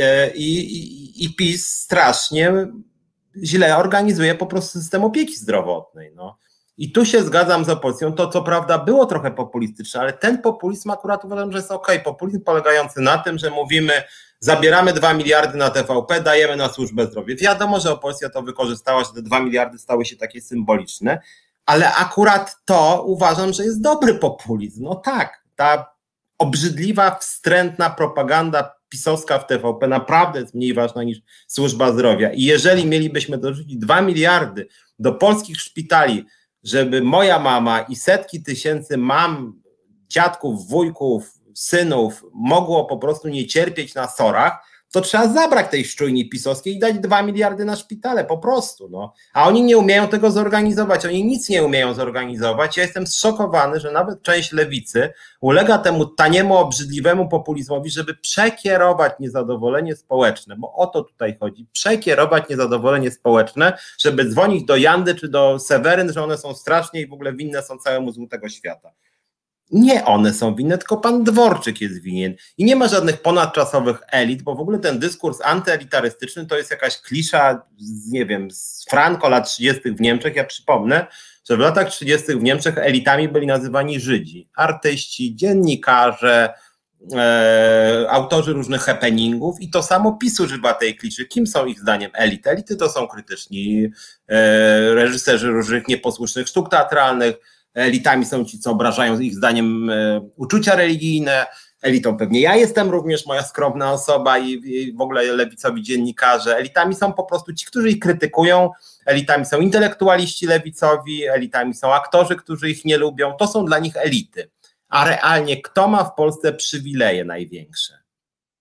e, I, i, i PiS strasznie źle organizuje po prostu system opieki zdrowotnej. No. I tu się zgadzam z opozycją. To co prawda było trochę populistyczne, ale ten populizm akurat uważam, że jest ok. Populizm polegający na tym, że mówimy, zabieramy 2 miliardy na TVP, dajemy na służbę zdrowia. Wiadomo, że opozycja to wykorzystała, że te 2 miliardy stały się takie symboliczne, ale akurat to uważam, że jest dobry populizm. No tak, ta obrzydliwa, wstrętna propaganda pisowska w TVP naprawdę jest mniej ważna niż służba zdrowia. I jeżeli mielibyśmy dorzucić 2 miliardy do polskich szpitali, żeby moja mama i setki tysięcy mam, dziadków, wujków, synów mogło po prostu nie cierpieć na sorach, to trzeba zabrać tej szczujni pisowskiej i dać 2 miliardy na szpitale, po prostu. No. A oni nie umieją tego zorganizować, oni nic nie umieją zorganizować. Ja jestem zszokowany, że nawet część lewicy ulega temu taniemu, obrzydliwemu populizmowi, żeby przekierować niezadowolenie społeczne, bo o to tutaj chodzi, przekierować niezadowolenie społeczne, żeby dzwonić do Jandy czy do Seweryn, że one są strasznie i w ogóle winne są całemu złu tego świata. Nie one są winne, tylko pan Dworczyk jest winien. I nie ma żadnych ponadczasowych elit, bo w ogóle ten dyskurs antyelitarystyczny to jest jakaś klisza, z, nie wiem, z Franco lat 30. w Niemczech. Ja przypomnę, że w latach 30. w Niemczech elitami byli nazywani Żydzi, artyści, dziennikarze, e, autorzy różnych happeningów i to samo PiS używa tej kliszy. Kim są ich zdaniem elity? Elity to są krytyczni e, reżyserzy różnych nieposłusznych sztuk teatralnych, elitami są ci, co obrażają ich zdaniem e, uczucia religijne, elitą pewnie ja jestem również, moja skromna osoba i, i w ogóle lewicowi dziennikarze. Elitami są po prostu ci, którzy ich krytykują, elitami są intelektualiści lewicowi, elitami są aktorzy, którzy ich nie lubią. To są dla nich elity. A realnie kto ma w Polsce przywileje największe?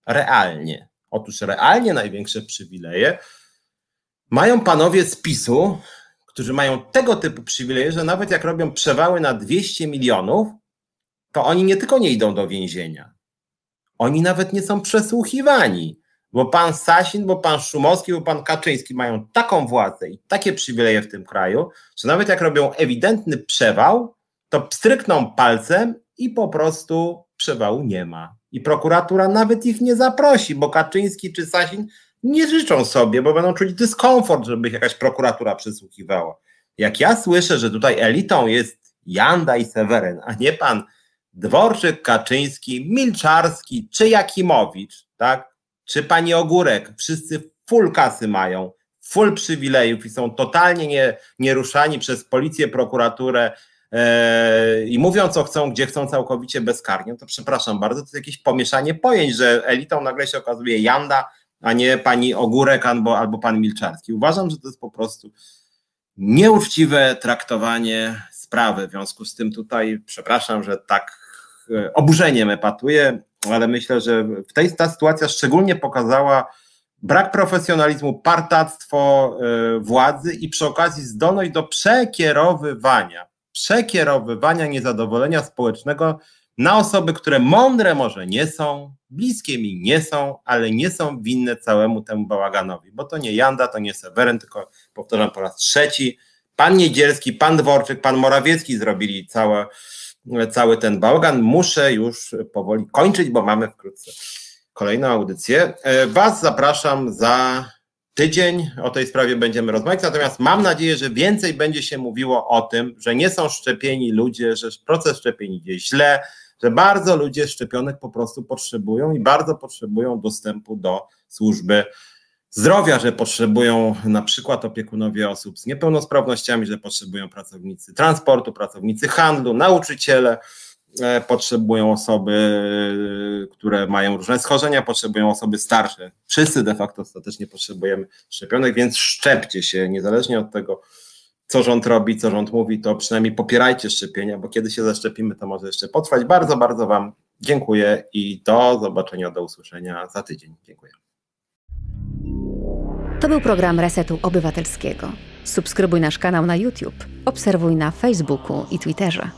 Realnie. Otóż realnie największe przywileje mają panowie z PiSu, którzy mają tego typu przywileje, że nawet jak robią przewały na 200 milionów, to oni nie tylko nie idą do więzienia, oni nawet nie są przesłuchiwani, bo pan Sasin, bo pan Szumowski, bo pan Kaczyński mają taką władzę i takie przywileje w tym kraju, że nawet jak robią ewidentny przewał, to pstrykną palcem i po prostu przewału nie ma. I prokuratura nawet ich nie zaprosi, bo Kaczyński czy Sasin nie życzą sobie, bo będą czuć dyskomfort, żeby ich jakaś prokuratura przesłuchiwała. Jak ja słyszę, że tutaj elitą jest Janda i Seweryn, a nie pan Dworczyk, Kaczyński, Milczarski czy Jakimowicz, tak? Czy pani Ogórek, wszyscy full kasy mają, full przywilejów i są totalnie nie, nieruszani przez policję, prokuraturę e, i mówią co chcą, gdzie chcą całkowicie bezkarnie, to przepraszam bardzo, to jest jakieś pomieszanie pojęć, że elitą nagle się okazuje Janda, a nie pani Ogórek albo, albo pan Milczarski. Uważam, że to jest po prostu nieuczciwe traktowanie sprawy. W związku z tym tutaj przepraszam, że tak e, oburzeniem epatuję, ale myślę, że w tej ta sytuacja szczególnie pokazała brak profesjonalizmu, partactwo e, władzy i przy okazji zdolność do przekierowywania, przekierowywania niezadowolenia społecznego na osoby, które mądre może nie są, bliskie mi nie są, ale nie są winne całemu temu bałaganowi, bo to nie Janda, to nie Seweryn, tylko powtarzam po raz trzeci, pan Niedzielski, pan Dworczyk, pan Morawiecki zrobili całe, cały ten bałagan. Muszę już powoli kończyć, bo mamy wkrótce kolejną audycję. E, was zapraszam za tydzień, o tej sprawie będziemy rozmawiać, natomiast mam nadzieję, że więcej będzie się mówiło o tym, że nie są szczepieni ludzie, że proces szczepień idzie źle, że bardzo ludzie szczepionek po prostu potrzebują i bardzo potrzebują dostępu do służby zdrowia, że potrzebują na przykład opiekunowie osób z niepełnosprawnościami, że potrzebują pracownicy transportu, pracownicy handlu, nauczyciele, e, potrzebują osoby, e, które mają różne schorzenia, potrzebują osoby starsze. Wszyscy de facto ostatecznie potrzebujemy szczepionek, więc szczepcie się, niezależnie od tego, co rząd robi, co rząd mówi, to przynajmniej popierajcie szczepienia, bo kiedy się zaszczepimy, to może jeszcze potrwać. Bardzo, bardzo Wam dziękuję i do zobaczenia, do usłyszenia za tydzień. Dziękuję. To był program Resetu Obywatelskiego. Subskrybuj nasz kanał na YouTube, obserwuj na Facebooku i Twitterze.